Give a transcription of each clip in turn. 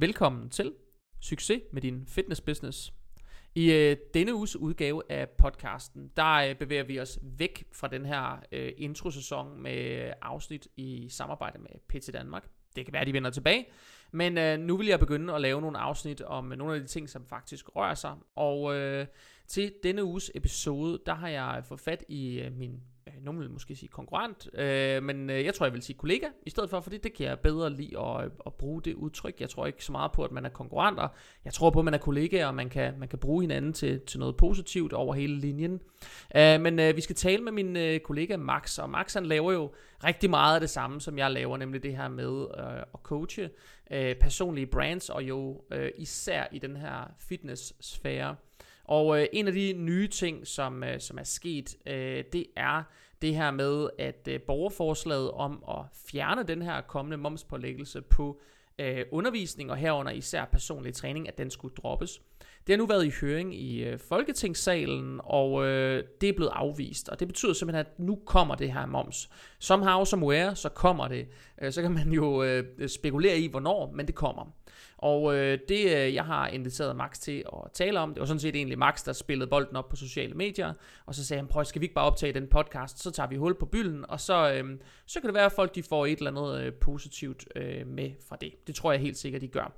Velkommen til Succes med din fitness business. I øh, denne uges udgave af podcasten, der øh, bevæger vi os væk fra den her øh, introsæson med afsnit i samarbejde med PT Danmark. Det kan være, at de vender tilbage, men øh, nu vil jeg begynde at lave nogle afsnit om nogle af de ting, som faktisk rører sig. Og øh, til denne uges episode, der har jeg fået fat i øh, min Øh, nogen vil måske sige konkurrent, øh, men øh, jeg tror, jeg vil sige kollega i stedet for, fordi det kan jeg bedre lide at, øh, at bruge det udtryk. Jeg tror ikke så meget på, at man er konkurrenter. Jeg tror på, at man er kollegaer, og man kan, man kan bruge hinanden til, til noget positivt over hele linjen. Øh, men øh, vi skal tale med min øh, kollega Max, og Max han laver jo rigtig meget af det samme, som jeg laver, nemlig det her med øh, at coache øh, personlige brands, og jo øh, især i den her fitness-sfære. Og øh, en af de nye ting, som, øh, som er sket, øh, det er det her med, at øh, borgerforslaget om at fjerne den her kommende momspålæggelse på øh, undervisning og herunder især personlig træning, at den skulle droppes. Det har nu været i høring i øh, Folketingssalen, og øh, det er blevet afvist. Og det betyder simpelthen, at nu kommer det her moms. Somehow, somewhere, så kommer det. Øh, så kan man jo øh, spekulere i, hvornår, men det kommer. Og øh, det, øh, jeg har inviteret Max til at tale om, det var sådan set egentlig Max, der spillede bolden op på sociale medier, og så sagde han, prøv, skal vi ikke bare optage den podcast, så tager vi hul på bylden, og så, øh, så kan det være, at folk de får et eller andet øh, positivt øh, med fra det. Det tror jeg helt sikkert, de gør.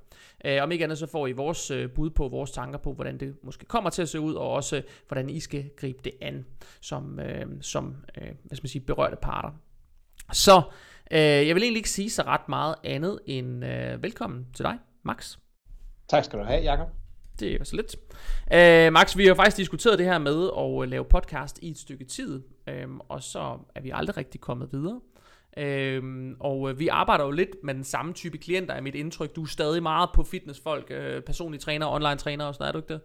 Øh, om ikke andet, så får I vores øh, bud på, vores tanker på, hvordan det måske kommer til at se ud, og også øh, hvordan I skal gribe det an, som, øh, som øh, hvad skal man sige, berørte parter. Så øh, jeg vil egentlig ikke sige så ret meget andet end øh, velkommen til dig. Max. Tak skal du have, Jakob. Det er så lidt. Uh, Max, vi har faktisk diskuteret det her med at lave podcast i et stykke tid, um, og så er vi aldrig rigtig kommet videre. Um, og uh, vi arbejder jo lidt med den samme type klienter, er mit indtryk. Du er stadig meget på fitnessfolk, uh, personlige træner, online træner og sådan, er du ikke det?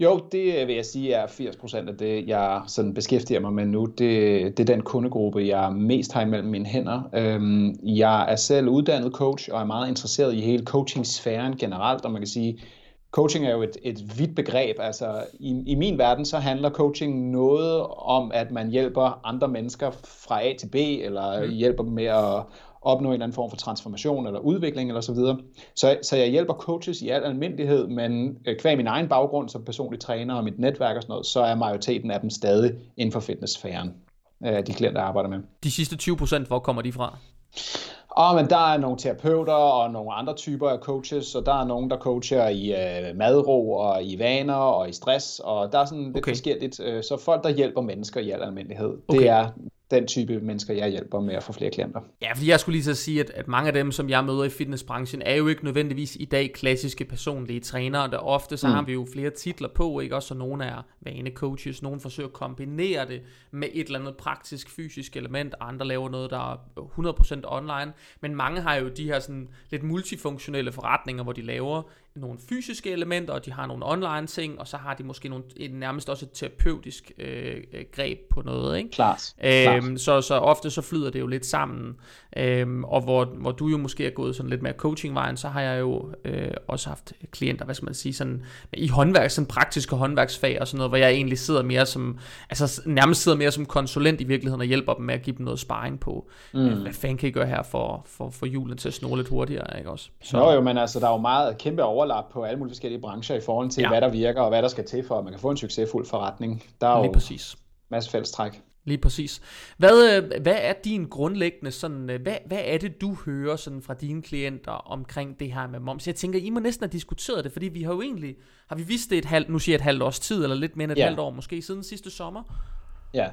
Jo, det vil jeg sige er 80% af det, jeg sådan beskæftiger mig med nu. Det, det er den kundegruppe, jeg mest har imellem mine hænder. Øhm, jeg er selv uddannet coach og er meget interesseret i hele coaching-sfæren generelt, og man kan sige, coaching er jo et, et vidt begreb. Altså, i, i min verden, så handler coaching noget om, at man hjælper andre mennesker fra A til B, eller mm. hjælper dem med at opnå en eller anden form for transformation eller udvikling eller så videre. Så, så jeg hjælper coaches i al almindelighed, men øh, kvæg min egen baggrund som personlig træner og mit netværk og sådan noget, så er majoriteten af dem stadig inden for fitnesssfæren, øh, de klienter, jeg arbejder med. De sidste 20 procent, hvor kommer de fra? Og men der er nogle terapeuter og nogle andre typer af coaches, og der er nogen, der coacher i øh, madro og i vaner og i stress, og der er sådan lidt okay. forskelligt. Øh, så folk, der hjælper mennesker i al almindelighed, okay. det er den type mennesker, jeg hjælper med at få flere klienter. Ja, fordi jeg skulle lige så sige, at, at mange af dem, som jeg møder i fitnessbranchen, er jo ikke nødvendigvis i dag klassiske personlige trænere. Der ofte så mm. har vi jo flere titler på, ikke? Også så nogle er vanecoaches, nogle forsøger at kombinere det med et eller andet praktisk, fysisk element, andre laver noget, der er 100% online. Men mange har jo de her sådan lidt multifunktionelle forretninger, hvor de laver nogle fysiske elementer, og de har nogle online ting, og så har de måske nogle, nærmest også et terapeutisk øh, øh, greb på noget. Ikke? Klart. Øhm, så, så ofte så flyder det jo lidt sammen. Øhm, og hvor, hvor du jo måske er gået sådan lidt mere coachingvejen, så har jeg jo øh, også haft klienter, hvad skal man sige, sådan, i håndværk, sådan praktiske håndværksfag og sådan noget, hvor jeg egentlig sidder mere som, altså nærmest sidder mere som konsulent i virkeligheden og hjælper dem med at give dem noget sparring på, mm. øh, hvad fanden kan I gøre her for, for, for julen til at snurre lidt hurtigere, ikke også? Så. Nå jo, men altså, der er jo meget kæmpe overlap på alle mulige forskellige brancher i forhold til, ja. hvad der virker og hvad der skal til for, at man kan få en succesfuld forretning. Der er Lige jo præcis. masse fællestræk. Lige præcis. Hvad, øh, hvad er din grundlæggende sådan, øh, hvad, hvad er det du hører sådan fra dine klienter omkring det her med moms? Jeg tænker, I må næsten have diskuteret det, fordi vi har jo egentlig, har vi vidst det et halvt, nu siger jeg et halvt års tid, eller lidt mere end et ja. halvt år måske, siden sidste sommer? Ja,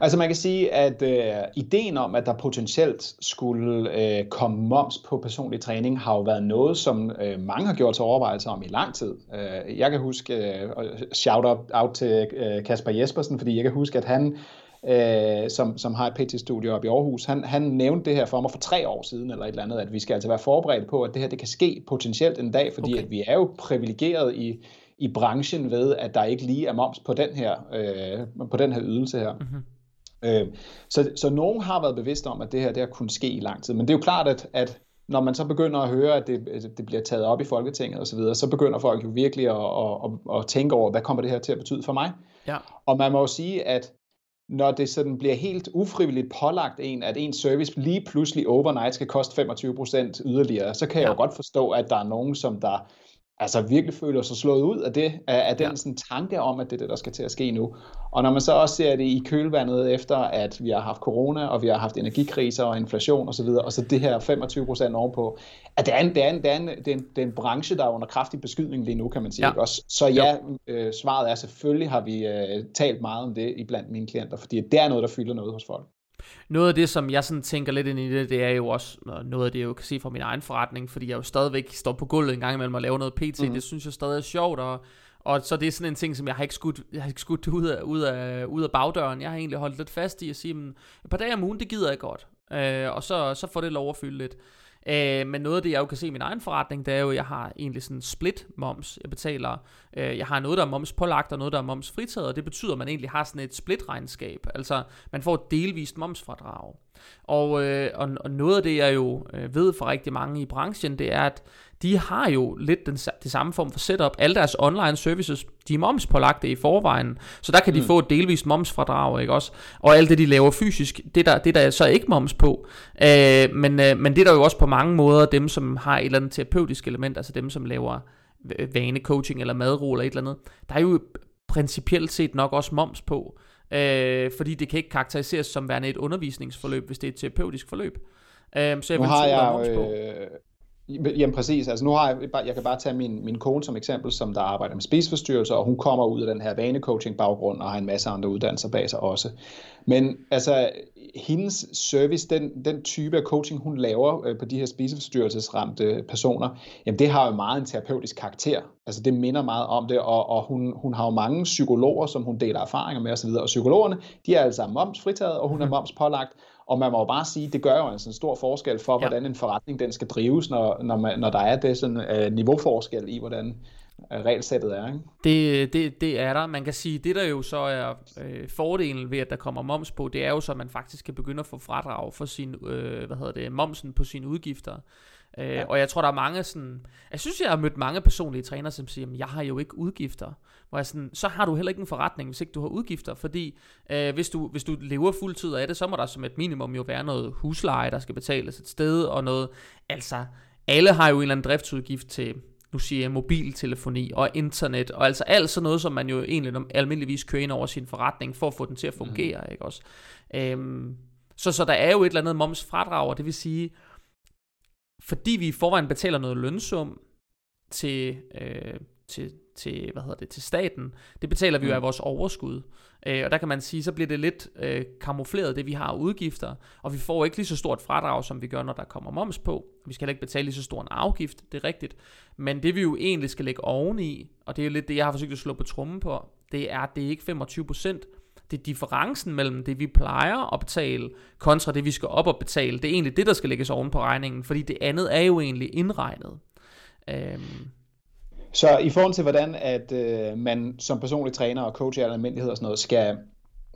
altså man kan sige, at øh, ideen om, at der potentielt skulle øh, komme moms på personlig træning, har jo været noget, som øh, mange har gjort sig overvejelser om i lang tid. Øh, jeg kan huske, øh, shout out, out til øh, Kasper Jespersen, fordi jeg kan huske, at han øh, som, som har et PT-studie op i Aarhus, han, han nævnte det her for mig for tre år siden, eller et eller andet, at vi skal altså være forberedt på, at det her det kan ske potentielt en dag, fordi okay. at vi er jo privilegeret i, i branchen ved, at der ikke lige er moms på den her, øh, på den her ydelse her. Mm-hmm. Øh, så, så nogen har været bevidst om, at det her det har kunnet ske i lang tid, men det er jo klart, at, at når man så begynder at høre, at det, det bliver taget op i Folketinget osv., så, videre, så begynder folk jo virkelig at, at, at, at tænke over, hvad kommer det her til at betyde for mig? Ja. Og man må jo sige, at når det sådan bliver helt ufrivilligt pålagt en, at en service lige pludselig overnight skal koste 25% yderligere, så kan jeg ja. jo godt forstå, at der er nogen, som der altså virkelig føler sig slået ud af det, af, af den ja. sådan, tanke om, at det er det, der skal til at ske nu. Og når man så også ser det i kølvandet efter, at vi har haft corona, og vi har haft energikriser og inflation osv., og, og så det her 25 procent ovenpå, at det er, en, det, er en, det, er en, det, er en, det er en branche, der er under kraftig beskydning lige nu, kan man sige. Ja. Ikke? Også, så ja, øh, svaret er selvfølgelig, har vi øh, talt meget om det i blandt mine klienter, fordi det er noget, der fylder noget hos folk. Noget af det, som jeg sådan tænker lidt ind i det, det er jo også noget af det, jeg jo kan se fra min egen forretning, fordi jeg jo stadigvæk står på gulvet en gang imellem og laver noget PT. Mm. Det synes jeg stadig er sjovt, og, og så det er sådan en ting, som jeg har ikke skudt, jeg har ikke skudt ud, af, ud, af, ud af bagdøren. Jeg har egentlig holdt lidt fast i at sige, at et par dage om ugen, det gider jeg godt. Øh, og så, så får det lov at fylde lidt. Øh, men noget af det, jeg jo kan se i min egen forretning, det er jo, at jeg har egentlig sådan split moms. Jeg betaler, øh, jeg har noget, der er moms pålagt, og noget, der er moms fritaget, og det betyder, at man egentlig har sådan et split regnskab. Altså, man får et delvist momsfradrag. Og, øh, og, og noget af det, jeg jo øh, ved fra rigtig mange i branchen, det er, at de har jo lidt den, det samme form for setup. Alle deres online services, de er momspålagte i forvejen, så der kan de mm. få et delvist momsfradrag, ikke også? Og alt det, de laver fysisk, det der, det der er så ikke moms på. Øh, men, øh, men det er der jo også på mange måder dem, som har et eller andet terapeutisk element, altså dem, som laver vanecoaching eller madro eller et eller andet. Der er jo principielt set nok også moms på. Øh, fordi det kan ikke karakteriseres som værende et undervisningsforløb, hvis det er et terapeutisk forløb. Øh, så jeg nu vil har jeg, øh, Jamen præcis, altså nu har jeg, jeg kan bare tage min, min kone som eksempel, som der arbejder med spiseforstyrrelser, og hun kommer ud af den her vanecoaching baggrund og har en masse andre uddannelser bag sig også. Men altså, hendes service, den, den type af coaching, hun laver øh, på de her spiseforstyrrelsesramte personer, jamen det har jo meget en terapeutisk karakter. Altså det minder meget om det, og, og hun, hun har jo mange psykologer, som hun deler erfaringer med osv., og psykologerne, de er altså momsfritaget, og hun er mhm. momspålagt, og man må jo bare sige, det gør jo altså en stor forskel for, ja. hvordan en forretning den skal drives, når, når, man, når der er det sådan, uh, niveauforskel i, hvordan uh, regelsættet er. Ikke? Det, det, det er der. Man kan sige, det der jo så er øh, fordelen ved, at der kommer moms på, det er jo så, at man faktisk kan begynde at få fradrag for sin, øh, hvad hedder det, momsen på sine udgifter. Øh, ja. Og jeg tror, der er mange sådan... Jeg synes, jeg har mødt mange personlige trænere, som siger, jeg har jo ikke udgifter. Hvor jeg sådan, så har du heller ikke en forretning, hvis ikke du har udgifter. Fordi øh, hvis, du, hvis du lever fuldtid af det, så må der som et minimum jo være noget husleje, der skal betales et sted, og noget... Altså, alle har jo en eller anden driftsudgift til nu siger jeg mobiltelefoni og internet, og altså alt sådan noget, som man jo egentlig almindeligvis kører ind over sin forretning, for at få den til at fungere, mm. ikke også? Øhm, så, så der er jo et eller andet momsfradrag, og det vil sige, fordi vi i forvejen betaler noget lønsum til, øh, til, til, hvad hedder det, til staten, det betaler vi jo mm. af vores overskud. Øh, og der kan man sige, så bliver det lidt øh, kamufleret, det vi har udgifter, og vi får ikke lige så stort fradrag, som vi gør, når der kommer moms på. Vi skal heller ikke betale lige så stor en afgift, det er rigtigt. Men det vi jo egentlig skal lægge oveni, og det er jo lidt det, jeg har forsøgt at slå på trummen på, det er, at det er ikke 25 procent, det er differencen mellem det, vi plejer at betale, kontra det, vi skal op og betale. Det er egentlig det, der skal lægges oven på regningen, fordi det andet er jo egentlig indregnet. Øhm. Så i forhold til, hvordan at øh, man som personlig træner og coach i almindelighed og sådan noget, skal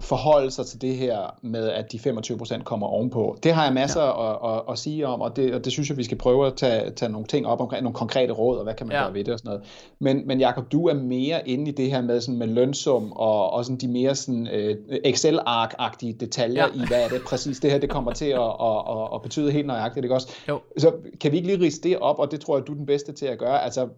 forholde sig til det her med, at de 25% kommer ovenpå. Det har jeg masser ja. at, at, at sige om, og det, og det synes jeg, vi skal prøve at tage, tage nogle ting op omkring, nogle konkrete råd, og hvad kan man ja. gøre ved det og sådan noget. Men, men Jacob, du er mere inde i det her med, sådan med lønsum, og, og sådan de mere sådan, uh, Excel-ark-agtige detaljer ja. i, hvad er det præcis, det her det kommer til at, at, at, at betyde helt nøjagtigt, ikke også? Jo. Så kan vi ikke lige riste det op, og det tror jeg, du er den bedste til at gøre. Altså,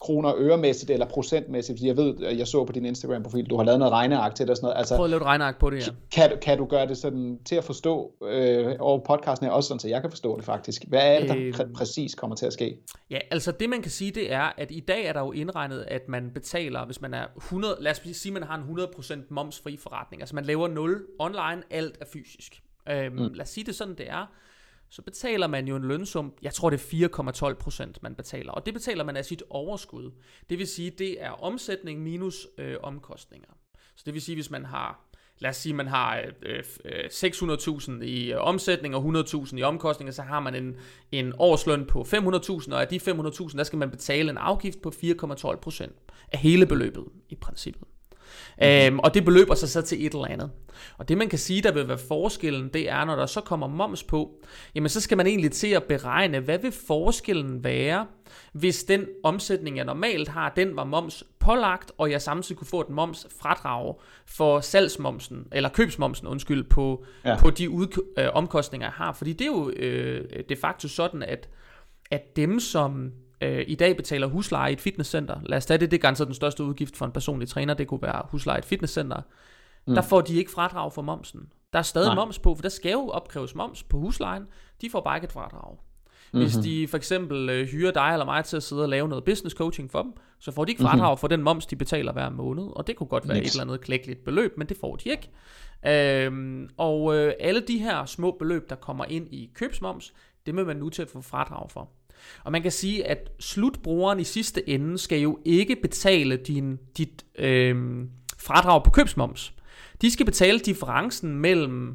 kroner øremæssigt eller procentmæssigt, fordi jeg ved, jeg så på din Instagram-profil, du har lavet noget regneark til det og sådan noget. Altså, Prøv at lave et regneark på det, ja. Kan, kan du gøre det sådan til at forstå øh, over podcasten her, også sådan, så jeg kan forstå det faktisk? Hvad er det, der øh, pr- præcis kommer til at ske? Ja, altså det man kan sige, det er, at i dag er der jo indregnet, at man betaler, hvis man er 100, lad os sige, at man har en 100% momsfri forretning, altså man laver 0 online, alt er fysisk. Øhm, mm. Lad os sige det sådan, det er så betaler man jo en lønsum, jeg tror det er 4,12% man betaler, og det betaler man af sit overskud. Det vil sige, det er omsætning minus øh, omkostninger. Så det vil sige, hvis man har, lad os sige, man har øh, øh, 600.000 i øh, omsætning og 100.000 i omkostninger, så har man en, en årsløn på 500.000, og af de 500.000, der skal man betale en afgift på 4,12% af hele beløbet i princippet. Mm. Øhm, og det beløber sig så til et eller andet. Og det man kan sige, der vil være forskellen, det er, når der så kommer moms på, jamen så skal man egentlig til at beregne, hvad vil forskellen være, hvis den omsætning, jeg normalt har, den var moms pålagt, og jeg samtidig kunne få et moms fradrag for salgsmomsen, eller købsmomsen, undskyld, på, ja. på de ud, øh, omkostninger, jeg har. Fordi det er jo øh, de facto sådan, at, at dem, som øh, i dag betaler husleje i et fitnesscenter, lad os tage det, det er ganske den største udgift for en personlig træner, det kunne være husleje i et fitnesscenter, mm. der får de ikke fradrag for momsen. Der er stadig Nej. moms på, for der skal jo opkræves moms på huslejen, de får bare ikke et fradrag. Hvis mm-hmm. de for eksempel øh, hyrer dig eller mig til at sidde og lave noget business coaching for dem, så får de ikke fradrag mm-hmm. for den moms, de betaler hver måned. Og det kunne godt være Nix. et eller andet klækkeligt beløb, men det får de ikke. Øhm, og øh, alle de her små beløb, der kommer ind i købsmoms, det vil man nu til at få fradrag for. Og man kan sige, at slutbrugeren i sidste ende skal jo ikke betale din, dit øh, fradrag på købsmoms. De skal betale differencen mellem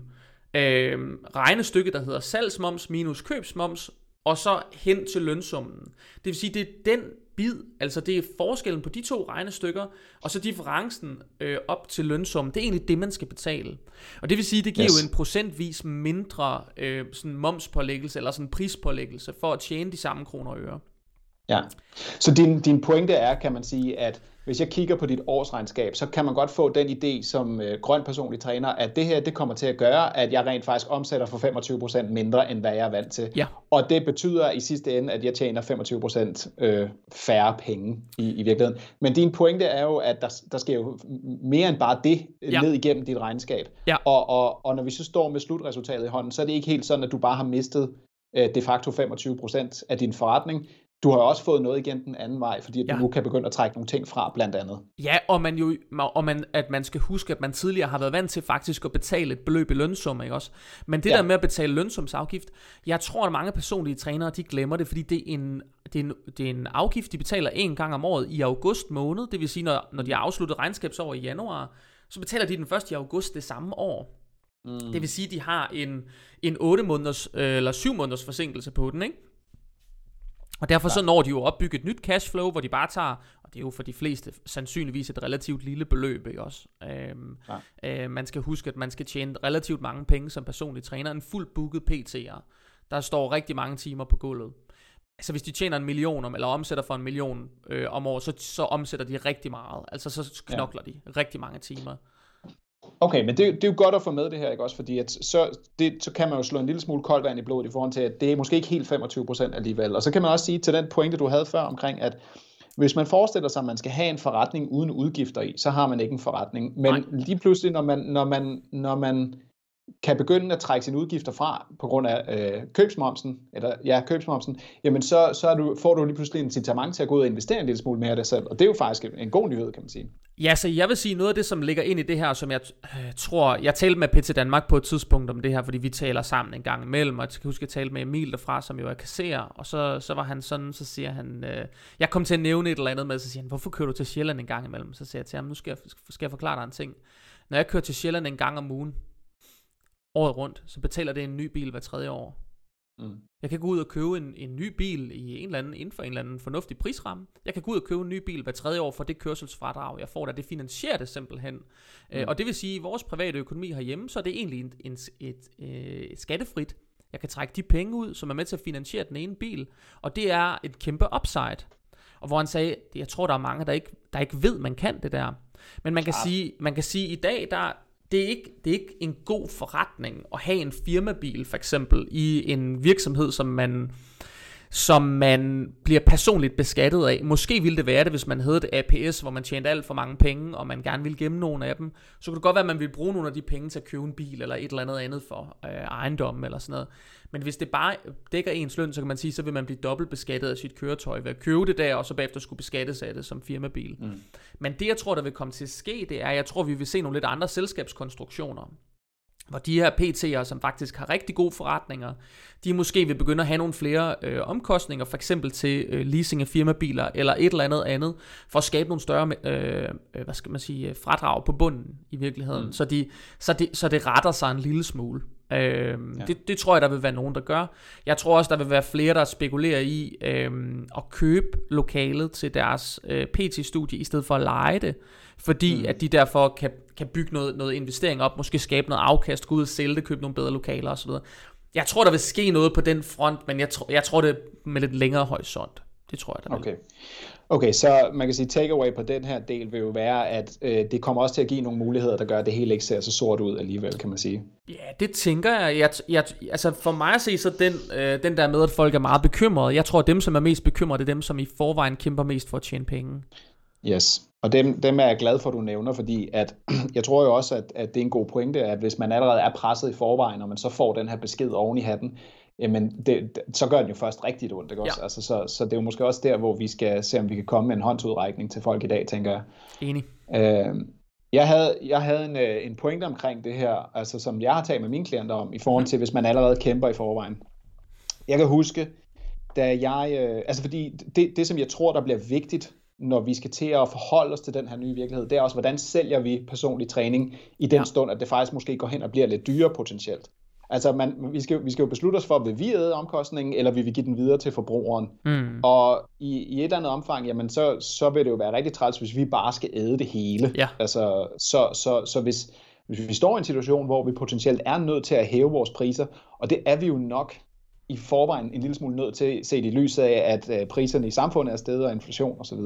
øh, regnestykket, der hedder salgsmoms minus købsmoms, og så hen til lønsummen. Det vil sige, det er den bid, altså det er forskellen på de to regnestykker, og så differencen øh, op til lønsummen, det er egentlig det, man skal betale. Og det vil sige, det giver yes. jo en procentvis mindre øh, sådan momspålæggelse, eller sådan prispålæggelse, for at tjene de samme kroner og øre. Ja, så din, din pointe er, kan man sige, at hvis jeg kigger på dit årsregnskab, så kan man godt få den idé som øh, grøn personlig træner, at det her det kommer til at gøre, at jeg rent faktisk omsætter for 25% mindre, end hvad jeg er vant til. Ja. Og det betyder i sidste ende, at jeg tjener 25% øh, færre penge i, i virkeligheden. Men din pointe er jo, at der, der sker jo mere end bare det ja. ned igennem dit regnskab. Ja. Og, og, og når vi så står med slutresultatet i hånden, så er det ikke helt sådan, at du bare har mistet øh, de facto 25% af din forretning, du har også fået noget igen den anden vej, fordi at ja. du nu kan begynde at trække nogle ting fra, blandt andet. Ja, og, man jo, og man, at man skal huske, at man tidligere har været vant til faktisk at betale et beløb i lønsum, ikke også? Men det ja. der med at betale lønsumsafgift, jeg tror, at mange personlige trænere, de glemmer det, fordi det er en, det er en, det er en afgift, de betaler en gang om året i august måned, det vil sige, når, når de har afsluttet regnskabsår i januar, så betaler de den første i august det samme år. Mm. Det vil sige, at de har en, en 8 måneders, øh, eller 7 måneders forsinkelse på den, ikke? Og derfor så når de jo opbygge et nyt cashflow, hvor de bare tager, og det er jo for de fleste sandsynligvis et relativt lille beløb, ikke også? Øhm, ja. øh, man skal huske, at man skal tjene relativt mange penge som personlig træner. En fuldt booket PT'er, der står rigtig mange timer på gulvet. Altså hvis de tjener en million om, eller omsætter for en million øh, om året, så, så omsætter de rigtig meget. Altså så knokler ja. de rigtig mange timer. Okay, men det, det er jo godt at få med det her, ikke også? Fordi at så, det, så kan man jo slå en lille smule koldt vand i blodet i forhold til, at det er måske ikke helt 25% alligevel. Og så kan man også sige til den pointe, du havde før omkring, at hvis man forestiller sig, at man skal have en forretning uden udgifter i, så har man ikke en forretning. Men Nej. lige pludselig, når man, når man, når man kan begynde at trække sine udgifter fra på grund af øh, købsmomsen, eller ja, købsmomsen, jamen så, så er du, får du lige pludselig en incitament til at gå ud og investere en lille smule mere af det selv, og det er jo faktisk en god nyhed, kan man sige. Ja, så jeg vil sige, noget af det, som ligger ind i det her, som jeg øh, tror, jeg talte med PT Danmark på et tidspunkt om det her, fordi vi taler sammen en gang imellem, og jeg kan huske, at jeg talte med Emil derfra, som jo er kasserer, og så, så var han sådan, så siger han, øh, jeg kom til at nævne et eller andet med, så siger han, hvorfor kører du til Sjælland en gang imellem? Så siger jeg til ham, nu skal jeg, skal jeg forklare dig en ting. Når jeg kører til Sjælland en gang om ugen, året rundt, så betaler det en ny bil hver tredje år. Mm. Jeg kan gå ud og købe en, en ny bil i en eller anden, inden for en eller anden fornuftig prisramme. Jeg kan gå ud og købe en ny bil hver tredje år for det kørselsfradrag, jeg får der. Det finansierer det simpelthen. Mm. Øh, og det vil sige, at i vores private økonomi herhjemme, så er det egentlig en, en, et, et, øh, et skattefrit. Jeg kan trække de penge ud, som er med til at finansiere den ene bil. Og det er et kæmpe upside. Og hvor han sagde, jeg tror, der er mange, der ikke, der ikke ved, man kan det der. Men man kan, sige, man kan sige, at i dag, der, det er, ikke, det er ikke en god forretning at have en firmabil for eksempel i en virksomhed, som man som man bliver personligt beskattet af. Måske ville det være det, hvis man havde et APS, hvor man tjente alt for mange penge, og man gerne ville gemme nogle af dem. Så kunne det godt være, at man ville bruge nogle af de penge til at købe en bil, eller et eller andet andet for øh, ejendom, eller sådan noget. Men hvis det bare dækker ens løn, så kan man sige, så vil man blive dobbelt beskattet af sit køretøj ved at købe det der, og så bagefter skulle beskattes af det som firmabil. Mm. Men det, jeg tror, der vil komme til at ske, det er, at jeg tror, vi vil se nogle lidt andre selskabskonstruktioner hvor de her PT'er, som faktisk har rigtig gode forretninger, de måske vil begynde at have nogle flere øh, omkostninger, for eksempel til øh, leasing af firmabiler, eller et eller andet andet, for at skabe nogle større, øh, øh hvad skal man sige, fradrag på bunden i virkeligheden, mm. så, de, så, de, så det retter sig en lille smule. Øhm, ja. det, det tror jeg, der vil være nogen, der gør. Jeg tror også, der vil være flere, der spekulerer i øhm, at købe lokalet til deres øh, PT-studie, i stedet for at lege det. Fordi mm. at de derfor kan, kan bygge noget, noget investering op, måske skabe noget afkast, gå ud og sælge det, købe nogle bedre lokaler osv. Jeg tror, der vil ske noget på den front, men jeg, tror, jeg tror det med lidt længere horisont. Det tror jeg, der okay. Okay, så man kan sige, takeaway på den her del vil jo være, at øh, det kommer også til at give nogle muligheder, der gør, at det hele ikke ser så sort ud alligevel, kan man sige. Ja, det tænker jeg. jeg, jeg altså for mig at se, så den, øh, den der med, at folk er meget bekymrede, jeg tror, at dem, som er mest bekymrede, det er dem, som i forvejen kæmper mest for at tjene penge. Yes, og dem, dem er jeg glad for, at du nævner, fordi at, jeg tror jo også, at, at det er en god pointe, at hvis man allerede er presset i forvejen, og man så får den her besked oven i hatten, jamen det, så gør den jo først rigtigt ondt. Ikke også? Ja. Altså, så, så det er jo måske også der, hvor vi skal se, om vi kan komme med en håndsudrækning til folk i dag, tænker jeg. Enig. Øh, jeg havde, jeg havde en, øh, en pointe omkring det her, altså som jeg har talt med mine klienter om, i forhold mhm. til, hvis man allerede kæmper i forvejen. Jeg kan huske, da jeg, øh, altså fordi det, det, som jeg tror, der bliver vigtigt, når vi skal til at forholde os til den her nye virkelighed, det er også, hvordan sælger vi personlig træning i den ja. stund, at det faktisk måske går hen og bliver lidt dyrere potentielt. Altså, man, vi, skal, vi skal jo beslutte os for, vil vi æde omkostningen, eller vil vi give den videre til forbrugeren? Mm. Og i, i et eller andet omfang, jamen, så, så vil det jo være rigtig træls, hvis vi bare skal æde det hele. Ja. Altså, så, så, så hvis, hvis vi står i en situation, hvor vi potentielt er nødt til at hæve vores priser, og det er vi jo nok i forvejen en lille smule nødt til, set i lyset af, at øh, priserne i samfundet er stedet og inflation osv.,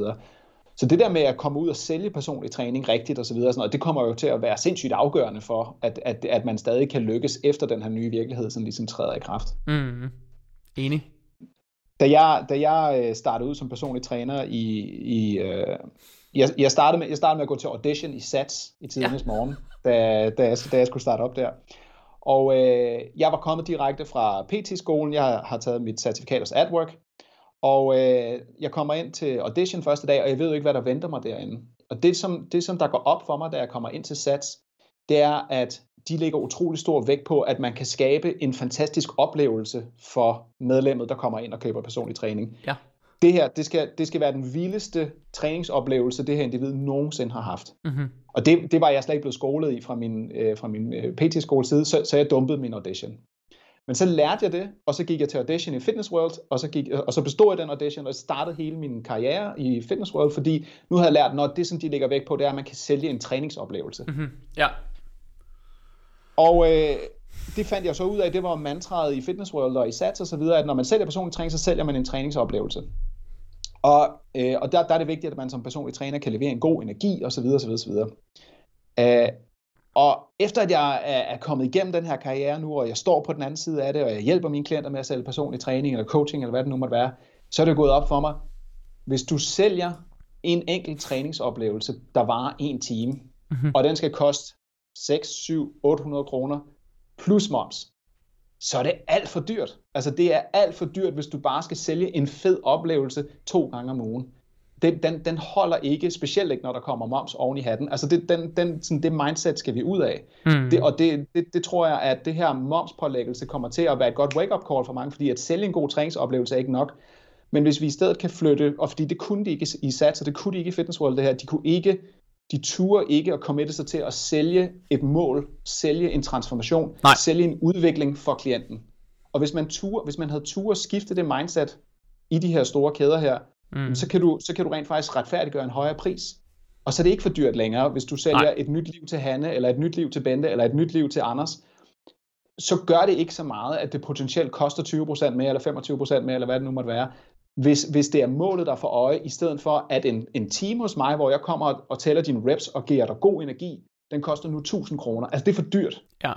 så det der med at komme ud og sælge personlig træning rigtigt osv., og sådan noget, det kommer jo til at være sindssygt afgørende for, at, at, at man stadig kan lykkes efter den her nye virkelighed, som ligesom træder i kraft. Mm. Enig. Da jeg, da jeg øh, startede ud som personlig træner i, i øh, jeg, jeg, startede med, jeg startede med at gå til audition i SATS i tidernes ja. morgen, da, da, jeg, da jeg skulle starte op der. Og øh, jeg var kommet direkte fra PT-skolen, jeg har taget mit certifikat hos AdWork, og øh, jeg kommer ind til audition første dag, og jeg ved jo ikke, hvad der venter mig derinde. Og det som, det, som der går op for mig, da jeg kommer ind til SATS, det er, at de lægger utrolig stor vægt på, at man kan skabe en fantastisk oplevelse for medlemmet, der kommer ind og køber personlig træning. Ja. Det her, det skal, det skal være den vildeste træningsoplevelse, det her individ nogensinde har haft. Mm-hmm. Og det, det var jeg slet ikke blevet skolet i fra min, øh, fra min øh, PT-skole side, så, så jeg dumpede min audition. Men så lærte jeg det, og så gik jeg til audition i Fitness World, og så, gik, og så bestod jeg den audition, og startede hele min karriere i Fitness World, fordi nu havde jeg lært, når det, som de lægger væk på, det er, at man kan sælge en træningsoplevelse. Mm-hmm. Ja. Og øh, det fandt jeg så ud af, det var mantraet i Fitness World og i SATS og så videre, at når man sælger personlig træning, så sælger man en træningsoplevelse. Og, øh, og der, der er det vigtigt, at man som personlig træner kan levere en god energi osv. osv., osv. Øh, og efter at jeg er kommet igennem den her karriere nu, og jeg står på den anden side af det, og jeg hjælper mine klienter med at sælge personlig træning eller coaching, eller hvad det nu måtte være, så er det gået op for mig, hvis du sælger en enkelt træningsoplevelse, der varer en time, mm-hmm. og den skal koste 6, 7, 800 kroner plus moms, så er det alt for dyrt. Altså det er alt for dyrt, hvis du bare skal sælge en fed oplevelse to gange om ugen den, den, den holder ikke, specielt ikke når der kommer moms oven i hatten. Altså det, den, den, sådan, det mindset skal vi ud af. Mm. Det, og det, det, det tror jeg, at det her momspålæggelse kommer til at være et godt wake-up call for mange, fordi at sælge en god træningsoplevelse er ikke nok. Men hvis vi i stedet kan flytte, og fordi det kunne de ikke i SATS, og det kunne de ikke i Fitness World det her, de kunne ikke, de turde ikke at committe sig til at sælge et mål, sælge en transformation, Nej. sælge en udvikling for klienten. Og hvis man, turde, hvis man havde tur at skifte det mindset i de her store kæder her, mm. så, kan du, så kan du rent faktisk retfærdiggøre en højere pris. Og så er det ikke for dyrt længere, hvis du sælger Nej. et nyt liv til Hanne, eller et nyt liv til Bente, eller et nyt liv til Anders. Så gør det ikke så meget, at det potentielt koster 20% mere, eller 25% mere, eller hvad det nu måtte være. Hvis, hvis det er målet, der får øje, i stedet for at en, en time hos mig, hvor jeg kommer og, og tæller dine reps og giver dig god energi, den koster nu 1000 kroner. Altså det er for dyrt. Ja.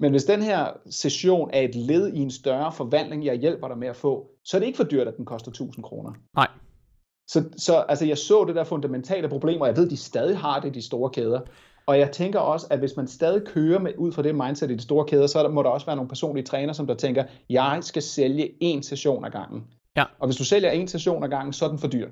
Men hvis den her session er et led i en større forvandling, jeg hjælper dig med at få, så er det ikke for dyrt, at den koster 1000 kroner. Nej. Så, så altså, jeg så det der fundamentale problem, og jeg ved, at de stadig har det, de store kæder. Og jeg tænker også, at hvis man stadig kører med, ud fra det mindset i de store kæder, så må der også være nogle personlige træner, som der tænker, jeg skal sælge én session ad gangen. Ja. Og hvis du sælger én session ad gangen, så er den for dyr.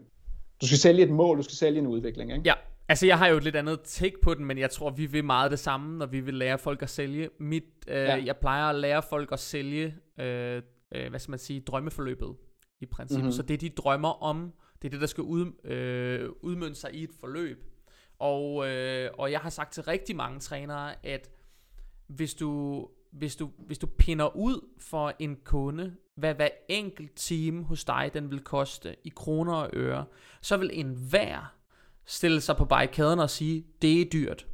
Du skal sælge et mål, du skal sælge en udvikling. Ikke? Ja, Altså, jeg har jo et lidt andet take på den, men jeg tror, vi vil meget det samme, når vi vil lære folk at sælge. Mit, øh, ja. Jeg plejer at lære folk at sælge, øh, øh, hvad skal man sige, drømmeforløbet i princippet. Mm-hmm. Så det de drømmer om, det er det, der skal ud, øh, udmønte sig i et forløb. Og, øh, og jeg har sagt til rigtig mange trænere, at hvis du hvis du, hvis du pinder ud for en kunde, hvad hver enkelt time hos dig, den vil koste i kroner og øre, så vil en hver stille sig på barrikaden og sige, det er dyrt.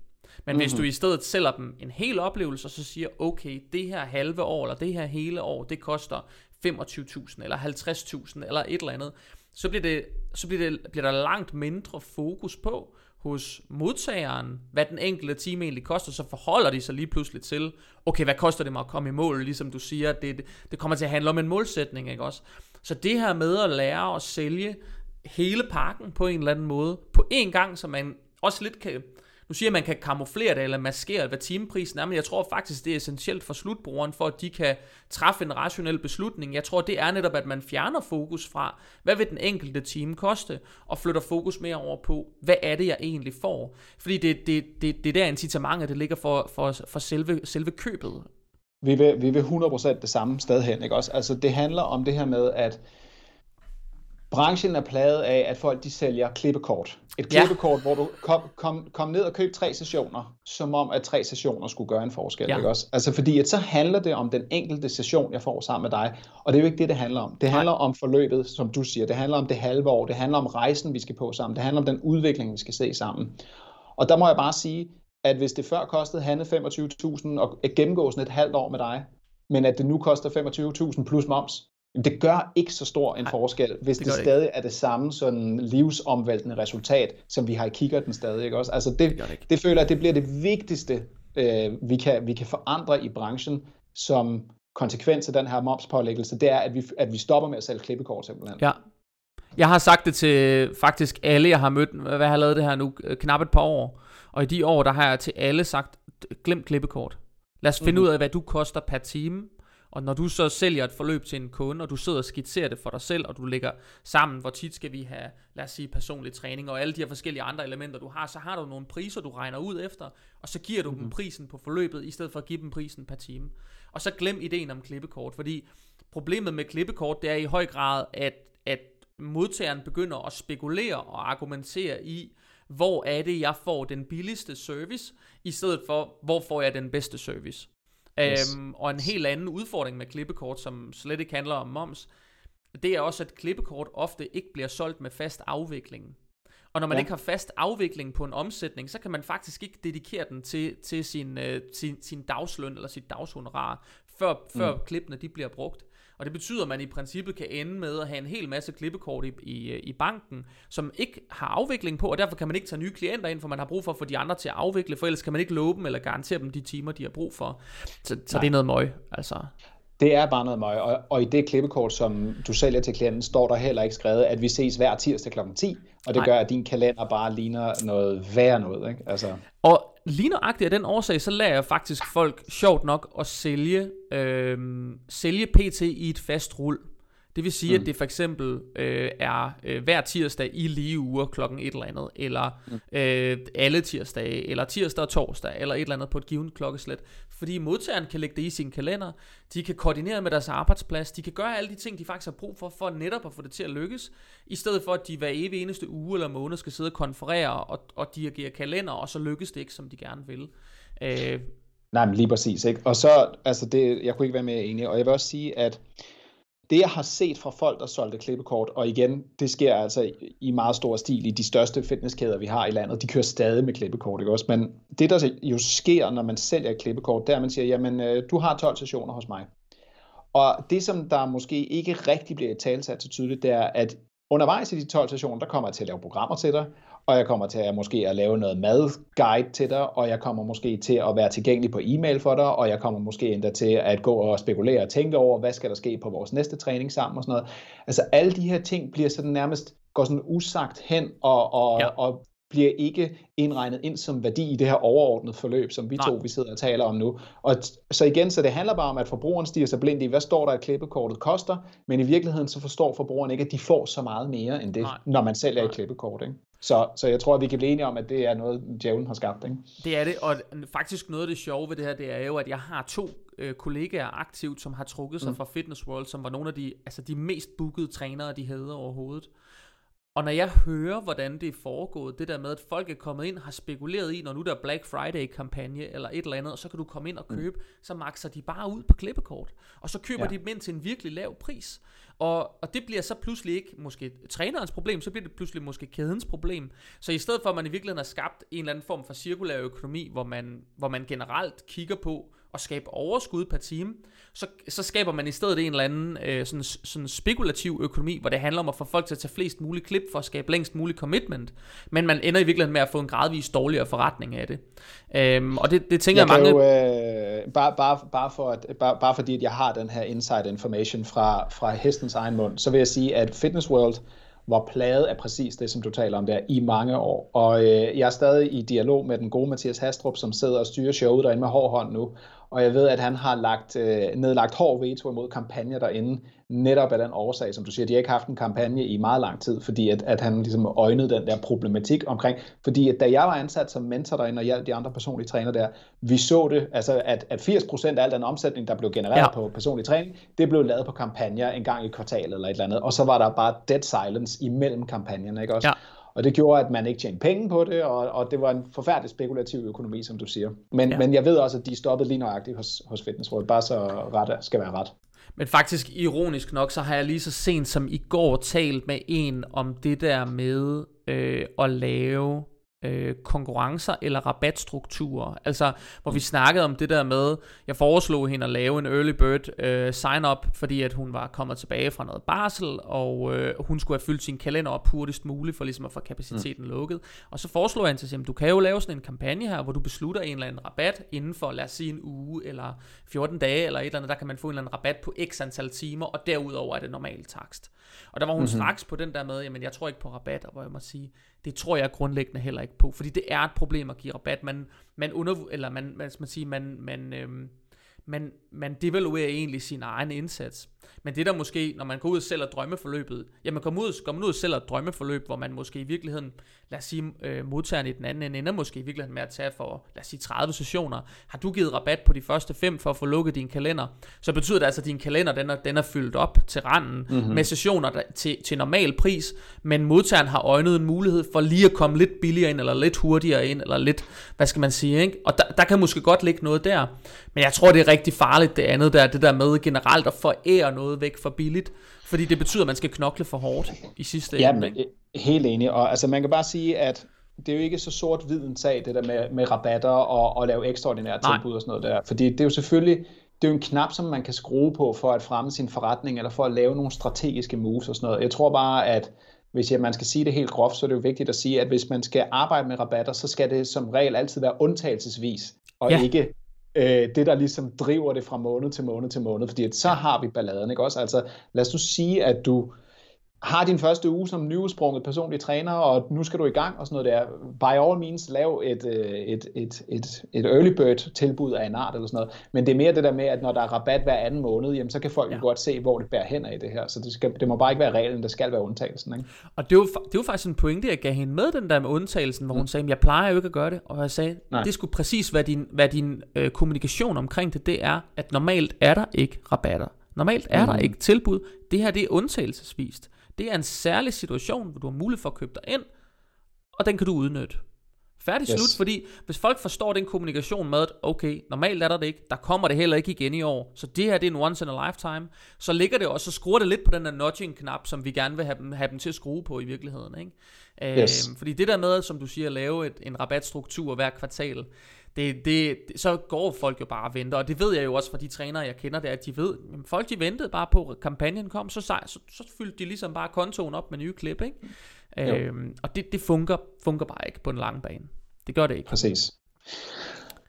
Men mm-hmm. hvis du i stedet sælger dem en hel oplevelse, og så siger, okay, det her halve år, eller det her hele år, det koster 25.000, eller 50.000, eller et eller andet, så bliver, det, så bliver, det, bliver der langt mindre fokus på, hos modtageren, hvad den enkelte time egentlig koster, så forholder de sig lige pludselig til, okay, hvad koster det mig at komme i mål, ligesom du siger, det, det kommer til at handle om en målsætning, ikke også? Så det her med at lære at sælge hele pakken på en eller anden måde, på én gang, så man også lidt kan, nu siger man kan kamuflere det eller maskere, hvad timeprisen er, men jeg tror faktisk, det er essentielt for slutbrugeren, for at de kan træffe en rationel beslutning. Jeg tror, det er netop, at man fjerner fokus fra, hvad vil den enkelte time koste, og flytter fokus mere over på, hvad er det, jeg egentlig får. Fordi det, det, det, det er der incitamentet, det ligger for, for, for selve, selve købet. Vi vil, vi vil 100% det samme sted hen, ikke også? Altså det handler om det her med, at Branchen er plaget af, at folk de sælger klippekort. Et klippekort, ja. hvor du kom, kom, kom ned og køb tre sessioner, som om at tre sessioner skulle gøre en forskel. Ja. Ikke også? Altså fordi at så handler det om den enkelte session, jeg får sammen med dig. Og det er jo ikke det, det handler om. Det handler Nej. om forløbet, som du siger. Det handler om det halve år. Det handler om rejsen, vi skal på sammen. Det handler om den udvikling, vi skal se sammen. Og der må jeg bare sige, at hvis det før kostede Hanne 25.000 og gennemgå sådan et halvt år med dig, men at det nu koster 25.000 plus moms, det gør ikke så stor en forskel, hvis det, det, stadig ikke. er det samme sådan livsomvæltende resultat, som vi har i kikkerten stadig. Ikke også? Altså det, det, det, det føler jeg, det bliver det vigtigste, øh, vi, kan, vi kan forandre i branchen, som konsekvens af den her momspålæggelse, det er, at vi, at vi stopper med at sælge klippekort simpelthen. Ja. Jeg har sagt det til faktisk alle, jeg har mødt, hvad jeg har lavet det her nu, knap et par år. Og i de år, der har jeg til alle sagt, glem klippekort. Lad os finde mm-hmm. ud af, hvad du koster per time, og når du så sælger et forløb til en kunde, og du sidder og skitserer det for dig selv, og du lægger sammen, hvor tit skal vi have, lad os sige, personlig træning, og alle de her forskellige andre elementer, du har, så har du nogle priser, du regner ud efter, og så giver du mm-hmm. dem prisen på forløbet, i stedet for at give dem prisen per time. Og så glem ideen om klippekort, fordi problemet med klippekort, det er i høj grad, at, at modtageren begynder at spekulere og argumentere i, hvor er det, jeg får den billigste service, i stedet for, hvor får jeg den bedste service. Yes. Øhm, og en helt anden udfordring med klippekort, som slet ikke handler om moms, det er også, at klippekort ofte ikke bliver solgt med fast afvikling. Og når man ja. ikke har fast afvikling på en omsætning, så kan man faktisk ikke dedikere den til, til sin, øh, sin, sin dagsløn eller sit dagshonorar, før, før mm. klippene de bliver brugt. Og det betyder, at man i princippet kan ende med at have en hel masse klippekort i, i, i banken, som ikke har afvikling på, og derfor kan man ikke tage nye klienter ind, for man har brug for at få de andre til at afvikle, for ellers kan man ikke love dem eller garantere dem de timer, de har brug for. Så, så det er noget møg, altså. Det er bare noget møg, og, og i det klippekort, som du sælger til klienten, står der heller ikke skrevet, at vi ses hver tirsdag kl. 10, og det Nej. gør, at din kalender bare ligner noget værre noget. Ikke? Altså. Og lige nøjagtigt af den årsag, så lader jeg faktisk folk sjovt nok at sælge, øh, sælge PT i et fast rul. Det vil sige, mm. at det for eksempel øh, er øh, hver tirsdag i lige uger klokken et eller andet, eller mm. øh, alle tirsdage, eller tirsdag og torsdag, eller et eller andet på et givet klokkeslæt. Fordi modtageren kan lægge det i sin kalender, de kan koordinere med deres arbejdsplads, de kan gøre alle de ting, de faktisk har brug for, for netop at få det til at lykkes, i stedet for, at de hver evig eneste uge eller måned skal sidde og konferere og, og dirigere kalender, og så lykkes det ikke, som de gerne vil. Øh, Nej, men lige præcis. Ikke? Og så, altså det, jeg kunne ikke være mere enig, og jeg vil også sige, at det jeg har set fra folk, der solgte klippekort, og igen, det sker altså i meget stor stil i de største fitnesskæder, vi har i landet, de kører stadig med klippekort, ikke også? Men det, der jo sker, når man sælger et klippekort, det er, at man siger, jamen, øh, du har 12 sessioner hos mig. Og det, som der måske ikke rigtig bliver talsat så tydeligt, det er, at undervejs i de 12 sessioner, der kommer jeg til at lave programmer til dig, og jeg kommer til at måske at lave noget madguide til dig, og jeg kommer måske til at være tilgængelig på e-mail for dig, og jeg kommer måske endda til at gå og spekulere og tænke over, hvad skal der ske på vores næste træning sammen og sådan noget. Altså alle de her ting bliver sådan nærmest går sådan usagt hen og, og, ja. og bliver ikke indregnet ind som værdi i det her overordnede forløb, som vi Nej. to vi sidder og taler om nu. Og så igen, så det handler bare om, at forbrugeren stiger sig blind i, hvad står der, at klippekortet koster, men i virkeligheden så forstår forbrugeren ikke, at de får så meget mere end det, Nej. når man sælger Nej. et klippekort. Ikke? Så, så jeg tror, at vi kan blive enige om, at det er noget, djævlen har skabt. Ikke? Det er det, og faktisk noget af det sjove ved det her, det er jo, at jeg har to øh, kollegaer aktivt, som har trukket sig mm. fra Fitness World, som var nogle af de, altså de mest bookede trænere, de havde overhovedet. Og når jeg hører, hvordan det er foregået, det der med, at folk er kommet ind, har spekuleret i, når nu der er Black Friday-kampagne eller et eller andet, og så kan du komme ind og mm. købe, mm. så makser de bare ud på klippekort. Og så køber ja. de dem ind til en virkelig lav pris. Og, og det bliver så pludselig ikke måske trænerens problem, så bliver det pludselig måske kædens problem. Så i stedet for, at man i virkeligheden har skabt en eller anden form for cirkulær økonomi, hvor man, hvor man generelt kigger på, at skabe overskud per time, så, så skaber man i stedet en eller anden øh, sådan, sådan spekulativ økonomi, hvor det handler om at få folk til at tage flest mulige klip for at skabe længst mulig commitment, men man ender i virkeligheden med at få en gradvis dårligere forretning af det. Øhm, og det, det tænker jeg, jeg mange... Jo, øh, bare, bare, bare, for at, bare, bare fordi at jeg har den her inside information fra, fra hestens egen mund, så vil jeg sige, at Fitness World var plaget af præcis det, som du taler om der, i mange år. Og øh, jeg er stadig i dialog med den gode Mathias Hastrup, som sidder og styrer showet derinde med hård hånd nu, og jeg ved, at han har lagt, øh, nedlagt hård veto imod kampagner derinde, netop af den årsag, som du siger, de har ikke haft en kampagne i meget lang tid, fordi at, at han ligesom øjnede den der problematik omkring, fordi at da jeg var ansat som mentor derinde og hjalp de andre personlige træner der, vi så det, altså at, at 80% af al den omsætning, der blev genereret ja. på personlig træning, det blev lavet på kampagner en gang i kvartalet eller et eller andet, og så var der bare dead silence imellem kampagnerne, ikke også? Ja. Og det gjorde, at man ikke tjente penge på det, og, og det var en forfærdelig spekulativ økonomi, som du siger. Men, ja. men jeg ved også, at de stoppede lige nøjagtigt hos, hos Fitness World, bare så ret skal være ret. Men faktisk ironisk nok, så har jeg lige så sent som i går talt med en om det der med øh, at lave øh, konkurrencer eller rabatstrukturer. Altså, hvor vi snakkede om det der med, jeg foreslog hende at lave en early bird øh, sign-up, fordi at hun var kommet tilbage fra noget barsel, og øh, hun skulle have fyldt sin kalender op hurtigst muligt, for ligesom at få kapaciteten mm. lukket. Og så foreslog jeg hende, at du kan jo lave sådan en kampagne her, hvor du beslutter en eller anden rabat inden for, lad os sige en uge, eller 14 dage, eller et eller andet, der kan man få en eller anden rabat på x antal timer, og derudover er det normal takst. Og der var hun mm-hmm. straks på den der med, jamen jeg tror ikke på rabatter, hvor jeg må sige, det tror jeg grundlæggende heller ikke på, fordi det er et problem at give rabat. Man, man under, eller man, man, man, sige, man, man, øhm, man, man devaluerer egentlig sin egen indsats. Men det der måske, når man går ud og sælger drømmeforløbet, ja, man kommer ud, kommer ud og sælger et drømmeforløb, hvor man måske i virkeligheden, lad os sige, øh, modtageren i den anden ende, ender måske i virkeligheden med at tage for, lad os sige, 30 sessioner. Har du givet rabat på de første fem for at få lukket din kalender, så betyder det altså, at din kalender, den er, den er fyldt op til randen mm-hmm. med sessioner der, til, til normal pris, men modtageren har øjnet en mulighed for lige at komme lidt billigere ind, eller lidt hurtigere ind, eller lidt, hvad skal man sige, ikke? Og der, der kan måske godt ligge noget der, men jeg tror, det er rigtig farligt det andet der, det der med generelt at forære noget væk for billigt, fordi det betyder, at man skal knokle for hårdt i sidste ja, ende. Ikke? Helt enig, og altså man kan bare sige, at det er jo ikke så sort-hvid en sag, det der med, med rabatter og, og lave ekstraordinære tilbud og sådan noget der, fordi det er jo selvfølgelig, det er jo en knap, som man kan skrue på for at fremme sin forretning, eller for at lave nogle strategiske moves og sådan noget. Jeg tror bare, at hvis jeg, man skal sige det helt groft, så er det jo vigtigt at sige, at hvis man skal arbejde med rabatter, så skal det som regel altid være undtagelsesvis, og ja. ikke øh, det, der ligesom driver det fra måned til måned til måned, fordi at så har vi balladen, ikke også? Altså, lad os nu sige, at du har din første uge som nyudsprunget personlig træner, og nu skal du i gang og sådan noget der. By all means, lav et, øh, et, et, et, et early bird tilbud af en art eller sådan noget. Men det er mere det der med, at når der er rabat hver anden måned, jamen, så kan folk ja. godt se, hvor det bærer hen af det her. Så det, skal, det må bare ikke være reglen, det skal være undtagelsen. Ikke? Og det var, det var faktisk en pointe, jeg gav hende med, den der med undtagelsen, hvor mm. hun sagde, jeg plejer jo ikke at gøre det. Og jeg sagde, Nej. det skulle præcis være din, hvad din øh, kommunikation omkring det, det er, at normalt er der ikke rabatter. Normalt er mm. der ikke tilbud. Det her det er undtagelsesvist. Det er en særlig situation, hvor du har mulighed for at købe dig ind, og den kan du udnytte. Færdig yes. slut, fordi hvis folk forstår den kommunikation med, at okay, normalt er der det ikke, der kommer det heller ikke igen i år, så det her det er en once in a lifetime, så ligger det også, så skruer det lidt på den der nudging-knap, som vi gerne vil have dem, have dem til at skrue på i virkeligheden. Ikke? Yes. Øhm, fordi det der med, som du siger, at lave et, en rabatstruktur hver kvartal, det, det, så går folk jo bare og venter, og det ved jeg jo også fra de trænere, jeg kender, det er, at de ved, at folk de ventede bare på, at kampagnen kom, så, så, så, så fyldte de ligesom bare kontoen op med nye klip, ikke? Øhm, og det, det fungerer, fungerer bare ikke på en lang bane. Det gør det ikke. Præcis.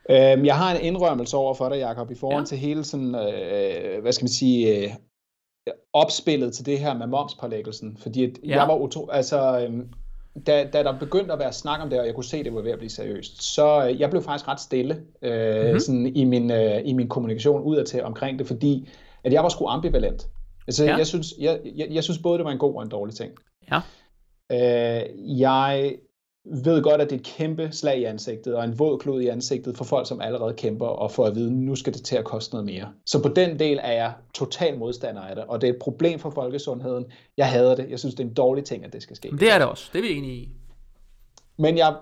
Øhm, jeg har en indrømmelse over for dig, Jacob, i forhold ja. til hele sådan, øh, hvad skal man sige, øh, opspillet til det her med momspålæggelsen, fordi at ja. jeg var utro, altså, øh, da, da der begyndte at være snak om det, og jeg kunne se, at det var ved at blive seriøst, så øh, jeg blev faktisk ret stille øh, mm-hmm. sådan i, min, øh, i min kommunikation udadtil omkring det, fordi at jeg var sgu ambivalent. Altså, ja. jeg, synes, jeg, jeg, jeg synes både, det var en god og en dårlig ting. Ja. Øh, jeg ved godt, at det er et kæmpe slag i ansigtet, og en våd klod i ansigtet for folk, som allerede kæmper, og får at vide, nu skal det til at koste noget mere. Så på den del er jeg total modstander af det, og det er et problem for folkesundheden. Jeg hader det. Jeg synes, det er en dårlig ting, at det skal ske. Men det er det også. Det er vi enige i. Men jeg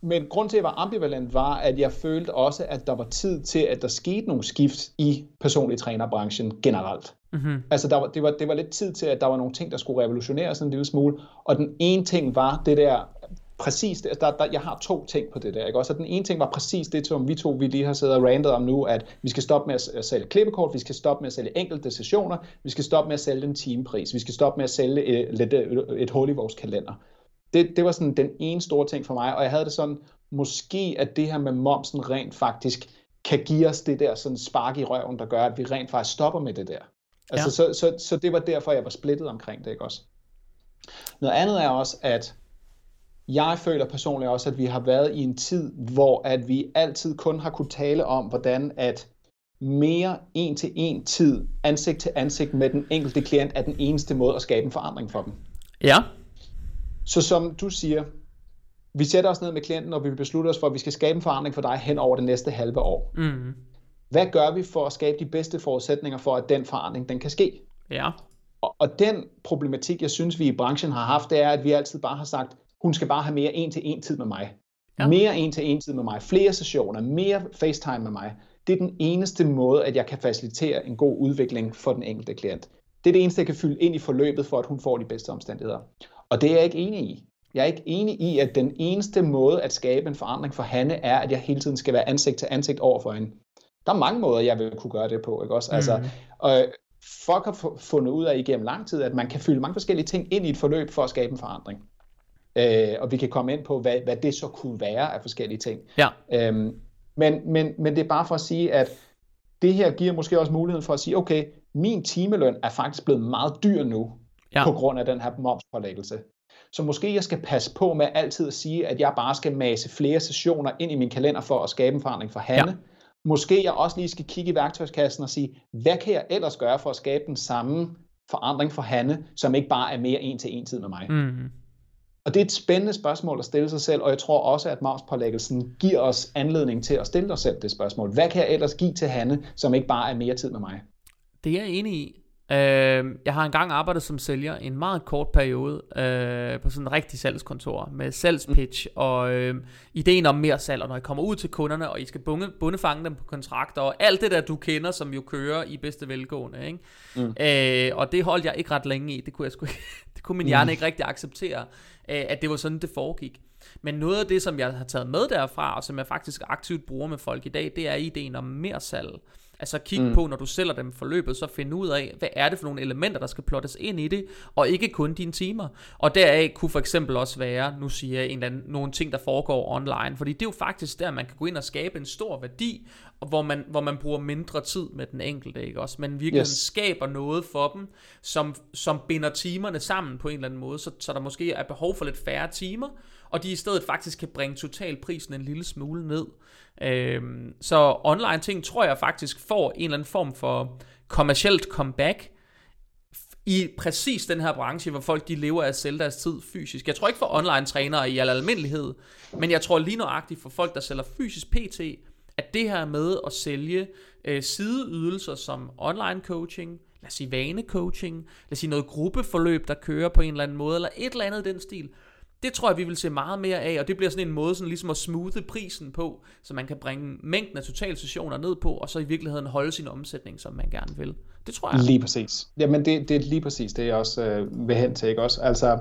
men grund til, at jeg var ambivalent, var, at jeg følte også, at der var tid til, at der skete nogle skift i personlig trænerbranchen generelt. Mm-hmm. Altså, der var, det, var, det var lidt tid til, at der var nogle ting, der skulle revolutioneres en lille smule. Og den ene ting var det der, præcis det, der, der, jeg har to ting på det der, ikke også? Og den ene ting var præcis det, som vi to vi lige har siddet og randet om nu, at vi skal stoppe med at sælge klippekort, vi skal stoppe med at sælge enkelte sessioner, vi skal stoppe med at sælge en timepris, vi skal stoppe med at sælge et, et, et hul i vores kalender det, det var sådan den ene store ting for mig, og jeg havde det sådan, måske at det her med momsen rent faktisk kan give os det der sådan spark i røven, der gør, at vi rent faktisk stopper med det der. Altså, ja. så, så, så det var derfor, jeg var splittet omkring det, ikke også? Noget andet er også, at jeg føler personligt også, at vi har været i en tid, hvor at vi altid kun har kunne tale om, hvordan at mere en til en tid, ansigt til ansigt med den enkelte klient, er den eneste måde at skabe en forandring for dem. Ja. Så som du siger, vi sætter os ned med klienten, og vi beslutter os for, at vi skal skabe en forandring for dig hen over det næste halve år. Mm. Hvad gør vi for at skabe de bedste forudsætninger for, at den forandring den kan ske? Ja. Og, og den problematik, jeg synes, vi i branchen har haft, det er, at vi altid bare har sagt, hun skal bare have mere en-til-en tid med mig. Ja. Mere en-til-en tid med mig. Flere sessioner. Mere FaceTime med mig. Det er den eneste måde, at jeg kan facilitere en god udvikling for den enkelte klient. Det er det eneste, jeg kan fylde ind i forløbet, for at hun får de bedste omstændigheder. Og det er jeg ikke enig i. Jeg er ikke enig i, at den eneste måde at skabe en forandring for Hanne er, at jeg hele tiden skal være ansigt til ansigt over for hende. Der er mange måder, jeg vil kunne gøre det på. Ikke også? Altså, mm. og folk har fundet ud af igennem lang tid, at man kan fylde mange forskellige ting ind i et forløb for at skabe en forandring. Øh, og vi kan komme ind på, hvad, hvad det så kunne være af forskellige ting. Ja. Øhm, men, men, men det er bare for at sige, at det her giver måske også muligheden for at sige, okay, min timeløn er faktisk blevet meget dyr nu, ja. på grund af den her momspålæggelse. Så måske jeg skal passe på med altid at sige, at jeg bare skal masse flere sessioner ind i min kalender for at skabe en forandring for Hanne. Ja. Måske jeg også lige skal kigge i værktøjskassen og sige, hvad kan jeg ellers gøre for at skabe den samme forandring for Hanne, som ikke bare er mere en til en tid med mig. Mm. Og det er et spændende spørgsmål at stille sig selv, og jeg tror også, at momspålæggelsen giver os anledning til at stille os selv det spørgsmål. Hvad kan jeg ellers give til Hanne, som ikke bare er mere tid med mig? Det er jeg enig i. Øh, jeg har engang arbejdet som sælger en meget kort periode øh, på sådan en rigtig salgskontor med salgspitch mm. og øh, ideen om mere salg, og når I kommer ud til kunderne, og I skal bunde, bundefange dem på kontrakter, og alt det der, du kender, som jo kører i bedste velgående. Ikke? Mm. Øh, og det holdt jeg ikke ret længe i. Det kunne, jeg sgu, det kunne min hjerne mm. ikke rigtig acceptere, øh, at det var sådan, det foregik. Men noget af det, som jeg har taget med derfra, og som jeg faktisk aktivt bruger med folk i dag, det er ideen om mere salg. Altså kig mm. på, når du sælger dem forløbet, så find ud af, hvad er det for nogle elementer, der skal plottes ind i det, og ikke kun dine timer. Og deraf kunne for eksempel også være, nu siger jeg en eller anden, nogle ting, der foregår online, fordi det er jo faktisk der, man kan gå ind og skabe en stor værdi, hvor man, hvor man bruger mindre tid med den enkelte, ikke også? Men virkelig yes. skaber noget for dem, som, som binder timerne sammen på en eller anden måde, så, så der måske er behov for lidt færre timer, og de i stedet faktisk kan bringe totalprisen en lille smule ned. Øhm, så online ting tror jeg faktisk får en eller anden form for kommercielt comeback i præcis den her branche, hvor folk de lever af at sælge deres tid fysisk. Jeg tror ikke for online trænere i al almindelighed, men jeg tror lige nøjagtigt for folk, der sælger fysisk PT, at det her med at sælge øh, sideydelser som online coaching, lad os sige vane coaching, lad os sige noget gruppeforløb, der kører på en eller anden måde, eller et eller andet i den stil, det tror jeg, vi vil se meget mere af, og det bliver sådan en måde sådan ligesom at smoothe prisen på, så man kan bringe mængden af totalsessioner ned på, og så i virkeligheden holde sin omsætning, som man gerne vil. Det tror jeg. Lige præcis. Jamen det, det er lige præcis det, jeg også øh, vil hen til, ikke også? Altså,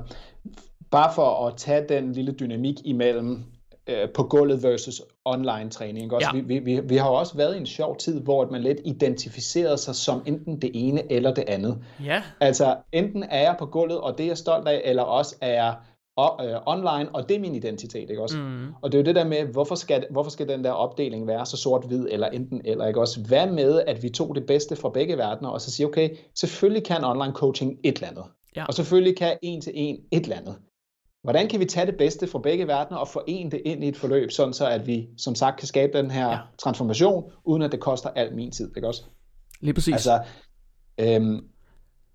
bare for at tage den lille dynamik imellem øh, på gulvet versus online træning. Ikke? Også, ja. vi, vi, vi har jo også været i en sjov tid, hvor man lidt identificerede sig som enten det ene eller det andet. Ja. Altså, enten er jeg på gulvet, og det er jeg stolt af, eller også er jeg og, øh, online, og det er min identitet, ikke også? Mm. Og det er jo det der med, hvorfor skal, hvorfor skal den der opdeling være så sort-hvid, eller enten eller, ikke også? Hvad med, at vi tog det bedste fra begge verdener, og så siger, okay, selvfølgelig kan online coaching et eller andet. Ja. Og selvfølgelig kan en til en et eller andet. Hvordan kan vi tage det bedste fra begge verdener og forene det ind i et forløb, sådan så at vi som sagt kan skabe den her ja. transformation, uden at det koster al min tid, ikke også? Lige præcis. Altså, øhm,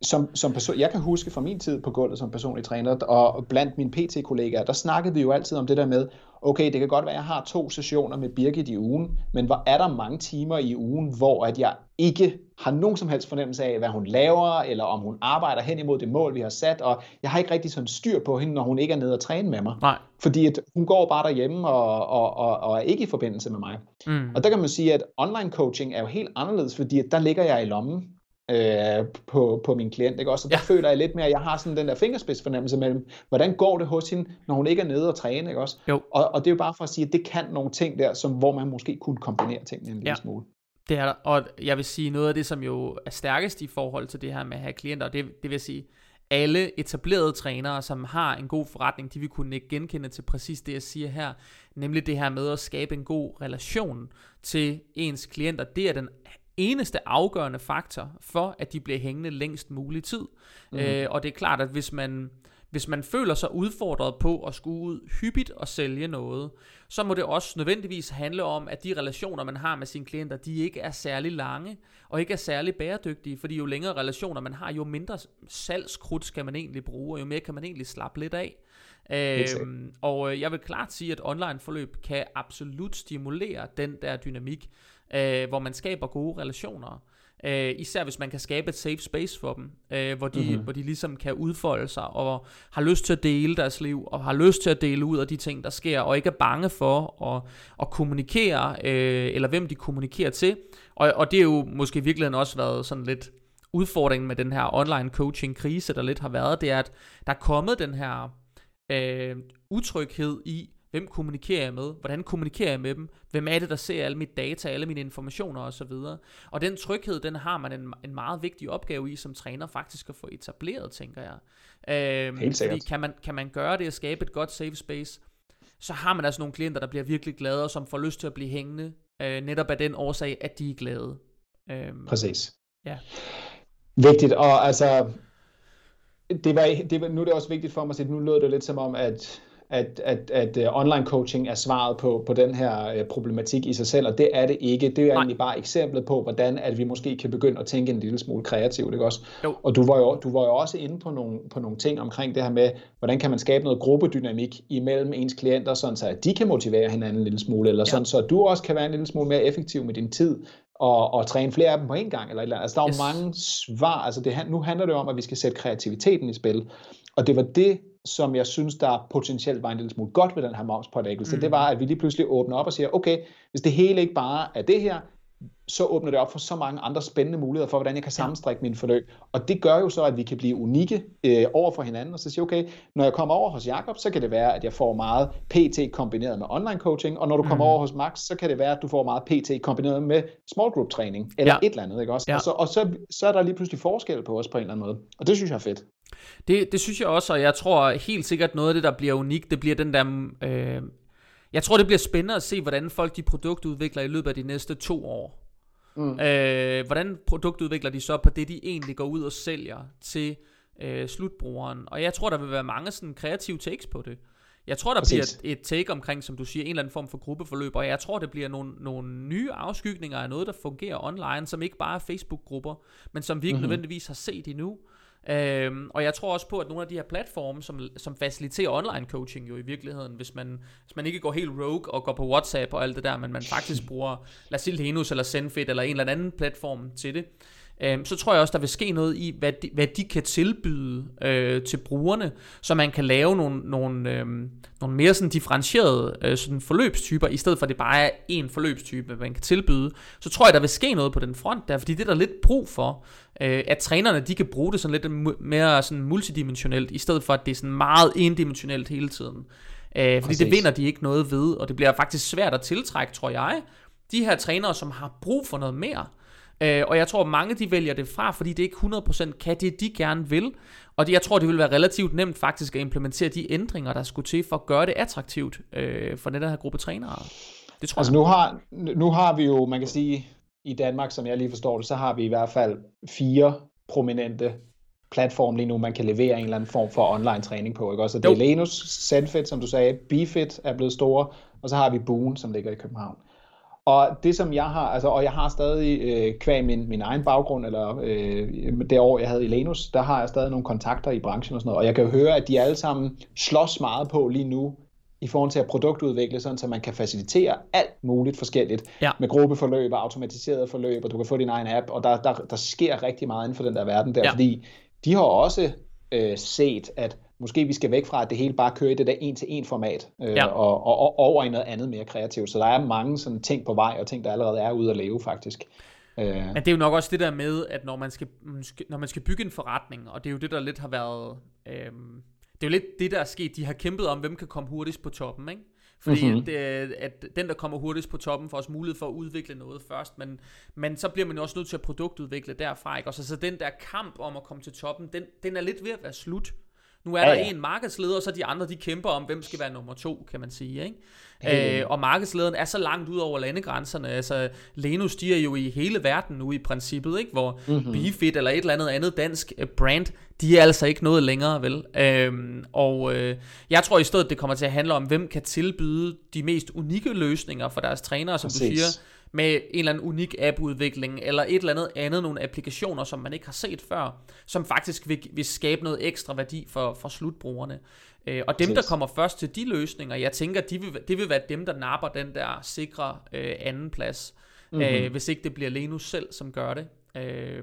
som, som person, jeg kan huske fra min tid på gulvet som personlig træner, og blandt mine PT-kollegaer, der snakkede vi jo altid om det der med, okay, det kan godt være, at jeg har to sessioner med Birgit i ugen, men hvor er der mange timer i ugen, hvor at jeg ikke har nogen som helst fornemmelse af, hvad hun laver, eller om hun arbejder hen imod det mål, vi har sat, og jeg har ikke rigtig sådan styr på hende, når hun ikke er nede og træne med mig. Nej. Fordi at hun går bare derhjemme og, og, og, og er ikke i forbindelse med mig. Mm. Og der kan man sige, at online coaching er jo helt anderledes, fordi at der ligger jeg i lommen øh, på, på min klient. Ikke? Også, og der ja. føler jeg lidt mere, at jeg har sådan den der fingerspidsfornemmelse mellem, hvordan går det hos hende, når hun ikke er nede og træne. Ikke? Også? Jo. Og, og det er jo bare for at sige, at det kan nogle ting der, som, hvor man måske kunne kombinere tingene en lille ja. smule. Det er der, og jeg vil sige, noget af det, som jo er stærkest i forhold til det her med at have klienter, det, det vil sige, alle etablerede trænere, som har en god forretning, de vil kunne genkende til præcis det, jeg siger her, nemlig det her med at skabe en god relation til ens klienter. Det er den eneste afgørende faktor for, at de bliver hængende længst mulig tid. Mm. Øh, og det er klart, at hvis man, hvis man føler sig udfordret på at skulle ud hyppigt og sælge noget, så må det også nødvendigvis handle om, at de relationer, man har med sine klienter, de ikke er særlig lange og ikke er særlig bæredygtige, fordi jo længere relationer man har, jo mindre salgskrudt skal man egentlig bruge, og jo mere kan man egentlig slappe lidt af. Øhm, og øh, jeg vil klart sige, at online forløb kan absolut stimulere den der dynamik, øh, hvor man skaber gode relationer. Øh, især hvis man kan skabe et safe space for dem, øh, hvor, de, mm-hmm. hvor de ligesom kan udfolde sig og har lyst til at dele deres liv og har lyst til at dele ud af de ting, der sker, og ikke er bange for at, at kommunikere, øh, eller hvem de kommunikerer til. Og, og det er jo måske i virkeligheden også været sådan lidt udfordringen med den her online coaching krise, der lidt har været, det er, at der er kommet den her øh, utryghed i, Hvem kommunikerer jeg med? Hvordan kommunikerer jeg med dem? Hvem er det, der ser alle mit data, alle mine informationer osv.? Og den tryghed, den har man en, en meget vigtig opgave i som træner faktisk at få etableret, tænker jeg. Øhm, Helt sikkert. Fordi kan man, kan man gøre det og skabe et godt safe space, så har man altså nogle klienter, der bliver virkelig glade, og som får lyst til at blive hængende, øh, netop af den årsag, at de er glade. Øhm, Præcis. Ja. Vigtigt, og altså, det var, det var, nu er det også vigtigt for mig at sige, nu lød det lidt som om, at at, at, at uh, online coaching er svaret på, på den her uh, problematik i sig selv, og det er det ikke. Det er Nej. egentlig bare eksemplet på, hvordan at vi måske kan begynde at tænke en lille smule kreativt, ikke også? Jo. Og du var, jo, du var jo også inde på nogle, på nogle ting omkring det her med, hvordan kan man skabe noget gruppedynamik imellem ens klienter, sådan så at de kan motivere hinanden en lille smule, eller ja. sådan så at du også kan være en lille smule mere effektiv med din tid, og, og træne flere af dem på en gang, eller, eller Altså, der er yes. jo mange svar, altså det, nu handler det om, at vi skal sætte kreativiteten i spil, og det var det, som jeg synes, der potentielt var en lille smule godt ved den her momspålæggelse, mm. det var, at vi lige pludselig åbner op og siger, okay, hvis det hele ikke bare er det her, så åbner det op for så mange andre spændende muligheder for, hvordan jeg kan sammenstrække min forløb. Og det gør jo så, at vi kan blive unikke øh, over for hinanden, og så sige, okay, når jeg kommer over hos Jakob, så kan det være, at jeg får meget PT kombineret med online coaching, og når du kommer mm. over hos Max, så kan det være, at du får meget PT kombineret med small group træning, eller ja. et eller andet, ikke også? Ja. Og, så, og så, så er der lige pludselig forskel på os på en eller anden måde, og det synes jeg er fedt. Det, det synes jeg også, og jeg tror helt sikkert noget af det, der bliver unikt, det bliver den der... Øh, jeg tror, det bliver spændende at se, hvordan folk de produktudvikler i løbet af de næste to år. Mm. Øh, hvordan produktudvikler de så på det, de egentlig går ud og sælger til øh, slutbrugeren? Og jeg tror, der vil være mange sådan kreative takes på det. Jeg tror, der Præcis. bliver et, et take omkring, som du siger, en eller anden form for gruppeforløb, og jeg tror, det bliver nogle, nogle nye afskygninger af noget, der fungerer online, som ikke bare er Facebook-grupper, men som vi ikke mm-hmm. nødvendigvis har set endnu. Øhm, og jeg tror også på, at nogle af de her platforme, som, som faciliterer online coaching jo i virkeligheden, hvis man, hvis man ikke går helt rogue og går på WhatsApp og alt det der, men man faktisk bruger Lasil Henus eller Zenfit eller en eller anden platform til det, øh, så tror jeg også, der vil ske noget i, hvad de, hvad de kan tilbyde øh, til brugerne, så man kan lave nogle, nogle, øh, nogle mere sådan differentierede øh, sådan forløbstyper, i stedet for at det bare er én forløbstype, man kan tilbyde. Så tror jeg, der vil ske noget på den front der, fordi det er der lidt brug for, øh, at trænerne de kan bruge det sådan lidt mere sådan multidimensionelt, i stedet for at det er sådan meget endimensionelt hele tiden. Øh, fordi Præcis. det vinder de ikke noget ved, og det bliver faktisk svært at tiltrække, tror jeg, de her trænere, som har brug for noget mere. Øh, og jeg tror, mange de vælger det fra, fordi det ikke 100% kan det, de gerne vil. Og det, jeg tror, det vil være relativt nemt faktisk at implementere de ændringer, der skulle til for at gøre det attraktivt øh, for den her gruppe trænere. Det tror altså jeg. Nu har, nu har vi jo, man kan sige, i Danmark, som jeg lige forstår det, så har vi i hvert fald fire prominente platform lige nu, man kan levere en eller anden form for online træning på. Ikke? Også det er Lenus, Zenfit, som du sagde, Bifit er blevet store, og så har vi Boon, som ligger i København. Og det som jeg har, altså, og jeg har stadig øh, kvæg min, min egen baggrund, eller øh, det år jeg havde i Lenus, der har jeg stadig nogle kontakter i branchen og sådan noget, og jeg kan jo høre, at de alle sammen slås meget på lige nu, i forhold til at produktudvikle, sådan, så man kan facilitere alt muligt forskelligt ja. med gruppeforløb og automatiseret forløb, og du kan få din egen app, og der, der, der sker rigtig meget inden for den der verden der, ja. fordi de har også øh, set, at måske vi skal væk fra, at det hele bare kører i det der en-til-en format, øh, ja. og, og, og over i noget andet mere kreativt. Så der er mange sådan ting på vej, og ting, der allerede er ude at leve faktisk. Øh. Men det er jo nok også det der med, at når man skal, når man skal bygge en forretning, og det er jo det, der lidt har været... Øh, det er jo lidt det, der er sket. De har kæmpet om, hvem kan komme hurtigst på toppen, ikke? Fordi mm-hmm. at, at den, der kommer hurtigst på toppen, får også mulighed for at udvikle noget først. Men, men så bliver man jo også nødt til at produktudvikle derfra. Ikke? Og så, så den der kamp om at komme til toppen, den, den er lidt ved at være slut. Nu er ja, der ja. en markedsleder, og så de andre, de kæmper om, hvem skal være nummer to, kan man sige. Ikke? Hey. Øh, og markedslederen er så langt ud over landegrænserne. Altså, Lenus, de er jo i hele verden nu i princippet, ikke? hvor mm-hmm. Bifit eller et eller andet andet dansk øh, brand, de er altså ikke noget længere, vel? Øhm, og øh, jeg tror i stedet, det kommer til at handle om, hvem kan tilbyde de mest unikke løsninger for deres trænere, som Præcis. du siger med en eller anden unik appudvikling, eller et eller andet andet, nogle applikationer, som man ikke har set før, som faktisk vil, vil skabe noget ekstra værdi for, for slutbrugerne. Øh, og dem, yes. der kommer først til de løsninger, jeg tænker, de vil, det vil være dem, der napper den der sikre øh, anden plads, mm-hmm. øh, hvis ikke det bliver Lenus selv, som gør det. Øh,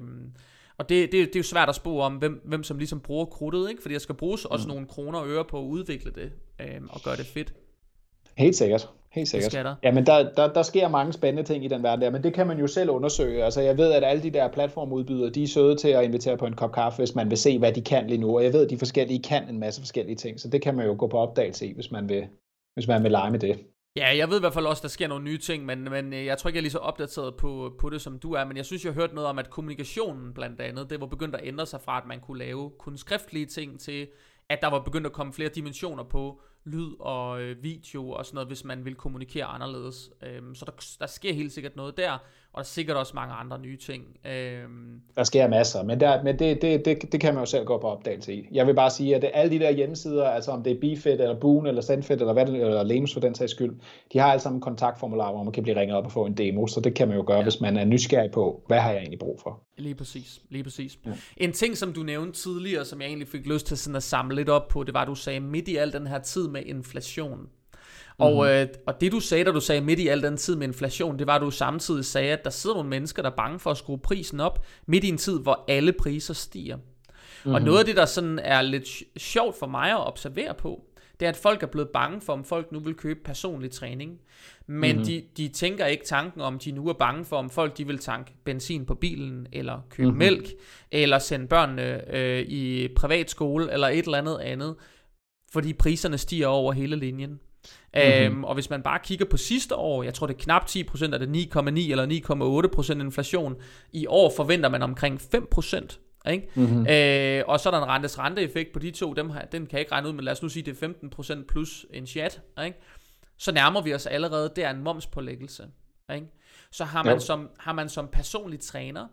og det, det, det er jo svært at spå om, hvem, hvem som ligesom bruger krudtet, ikke? fordi der skal bruges også mm. nogle kroner og øre på at udvikle det, øh, og gøre det fedt. Helt sikkert. Helt sikkert. Det der. Ja, men der, der, der sker mange spændende ting i den verden der, men det kan man jo selv undersøge. Altså, jeg ved, at alle de der platformudbydere, de er søde til at invitere på en kop kaffe, hvis man vil se, hvad de kan lige nu. Og jeg ved, at de forskellige kan en masse forskellige ting, så det kan man jo gå på opdagelse i, hvis man vil, hvis man vil lege med det. Ja, jeg ved i hvert fald også, at der sker nogle nye ting, men, men øh, jeg tror ikke, jeg er lige så opdateret på, på det, som du er. Men jeg synes, jeg har hørt noget om, at kommunikationen blandt andet, det var begyndt at ændre sig fra, at man kunne lave kun skriftlige ting til, at der var begyndt at komme flere dimensioner på lyd og øh, video og sådan noget, hvis man vil kommunikere anderledes. Øhm, så der, der sker helt sikkert noget der, og er sikkert også mange andre nye ting. Øhm. Der sker masser, men, der, men det, det, det, det kan man jo selv gå på opdagelse i. Jeg vil bare sige, at det, alle de der hjemmesider, altså om det er Bifit eller Boon eller Sendfit eller, hvad det, eller Lemus for den sags skyld, de har alle sammen en kontaktformular, hvor man kan blive ringet op og få en demo, så det kan man jo gøre, ja. hvis man er nysgerrig på, hvad har jeg egentlig brug for. Lige præcis, lige præcis. Ja. En ting, som du nævnte tidligere, som jeg egentlig fik lyst til sådan at samle lidt op på, det var, at du sagde, midt i al den her tid med inflation, og, mm-hmm. øh, og det du sagde, da du sagde midt i al den tid med inflation, det var, at du samtidig sagde, at der sidder nogle mennesker, der er bange for at skrue prisen op, midt i en tid, hvor alle priser stiger. Mm-hmm. Og noget af det, der sådan er lidt sjovt for mig at observere på, det er, at folk er blevet bange for, om folk nu vil købe personlig træning. Men mm-hmm. de, de tænker ikke tanken om, de nu er bange for, om folk de vil tanke benzin på bilen, eller købe mm-hmm. mælk, eller sende børnene øh, i privatskole, eller et eller andet andet, fordi priserne stiger over hele linjen. Mm-hmm. Øhm, og hvis man bare kigger på sidste år, jeg tror det er knap 10%, er det 9,9 eller 9,8% inflation. I år forventer man omkring 5%. Ikke? Mm-hmm. Øh, og så er der en rentes renteeffekt på de to, dem har, den kan jeg ikke regne ud, men lad os nu sige, det er 15% plus en chat. Ikke? Så nærmer vi os allerede der en momspålæggelse. Ikke? Så har man, som, har man som personlig træner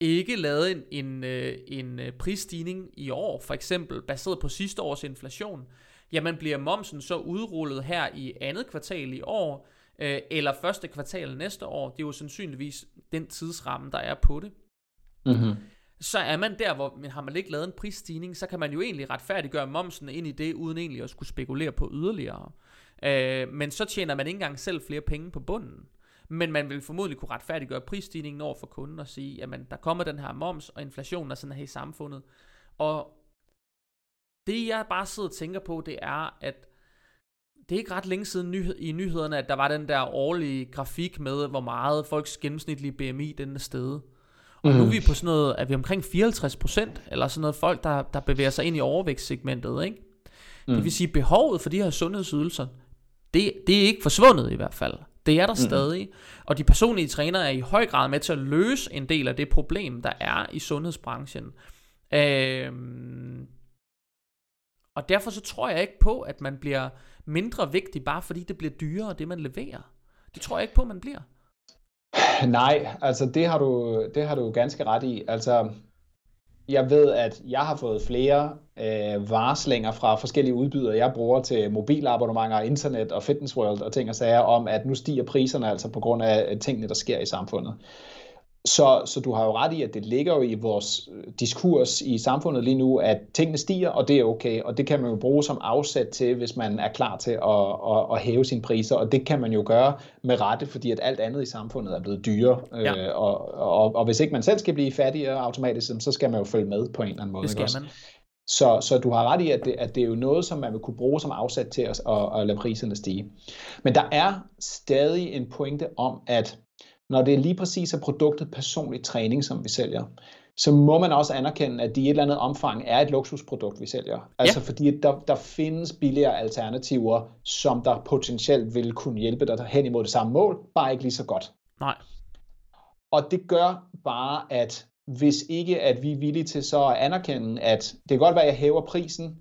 ikke lavet en, en, øh, en øh, prisstigning i år, for eksempel baseret på sidste års inflation, jamen bliver momsen så udrullet her i andet kvartal i år, øh, eller første kvartal næste år, det er jo sandsynligvis den tidsramme, der er på det. Mm-hmm. Så er man der, hvor men har man ikke lavet en prisstigning, så kan man jo egentlig retfærdiggøre momsen ind i det, uden egentlig at skulle spekulere på yderligere. Øh, men så tjener man ikke engang selv flere penge på bunden. Men man vil formodentlig kunne retfærdiggøre prisstigningen over for kunden og sige, jamen der kommer den her moms, og inflationen er sådan her i samfundet. Og det jeg bare sidder og tænker på, det er, at det er ikke ret længe siden nyhed, i nyhederne, at der var den der årlige grafik med, hvor meget folks gennemsnitlige BMI den er steget. Og mm. nu er vi på sådan noget, er vi omkring 54 procent, eller sådan noget folk, der, der bevæger sig ind i overvækstsegmentet, ikke? Mm. Det vil sige, behovet for de her sundhedsydelser, det, det er ikke forsvundet i hvert fald. Det er der mm. stadig. Og de personlige trænere er i høj grad med til at løse en del af det problem, der er i sundhedsbranchen. Øhm, og derfor så tror jeg ikke på, at man bliver mindre vigtig, bare fordi det bliver dyrere, det man leverer. Det tror jeg ikke på, man bliver. Nej, altså det har du, det har du ganske ret i. Altså, jeg ved, at jeg har fået flere øh, varslinger fra forskellige udbydere, jeg bruger til mobilabonnementer, internet og fitness world og ting og sager om, at nu stiger priserne altså på grund af tingene, der sker i samfundet. Så, så du har jo ret i, at det ligger jo i vores øh, diskurs i samfundet lige nu, at tingene stiger, og det er okay, og det kan man jo bruge som afsæt til, hvis man er klar til at, at, at hæve sine priser, og det kan man jo gøre med rette, fordi at alt andet i samfundet er blevet dyrere, ja. øh, og, og, og hvis ikke man selv skal blive fattigere automatisk, så skal man jo følge med på en eller anden måde. Det skal man. Så, så du har ret i, at det, at det er jo noget, som man vil kunne bruge som afsat til at, at, at lade priserne stige. Men der er stadig en pointe om, at når det er lige præcis er produktet personlig træning, som vi sælger, så må man også anerkende, at det i et eller andet omfang er et luksusprodukt, vi sælger. Altså ja. fordi der, der findes billigere alternativer, som der potentielt vil kunne hjælpe dig hen imod det samme mål, bare ikke lige så godt. Nej. Og det gør bare, at hvis ikke at vi er villige til så at anerkende, at det kan godt være, at jeg hæver prisen,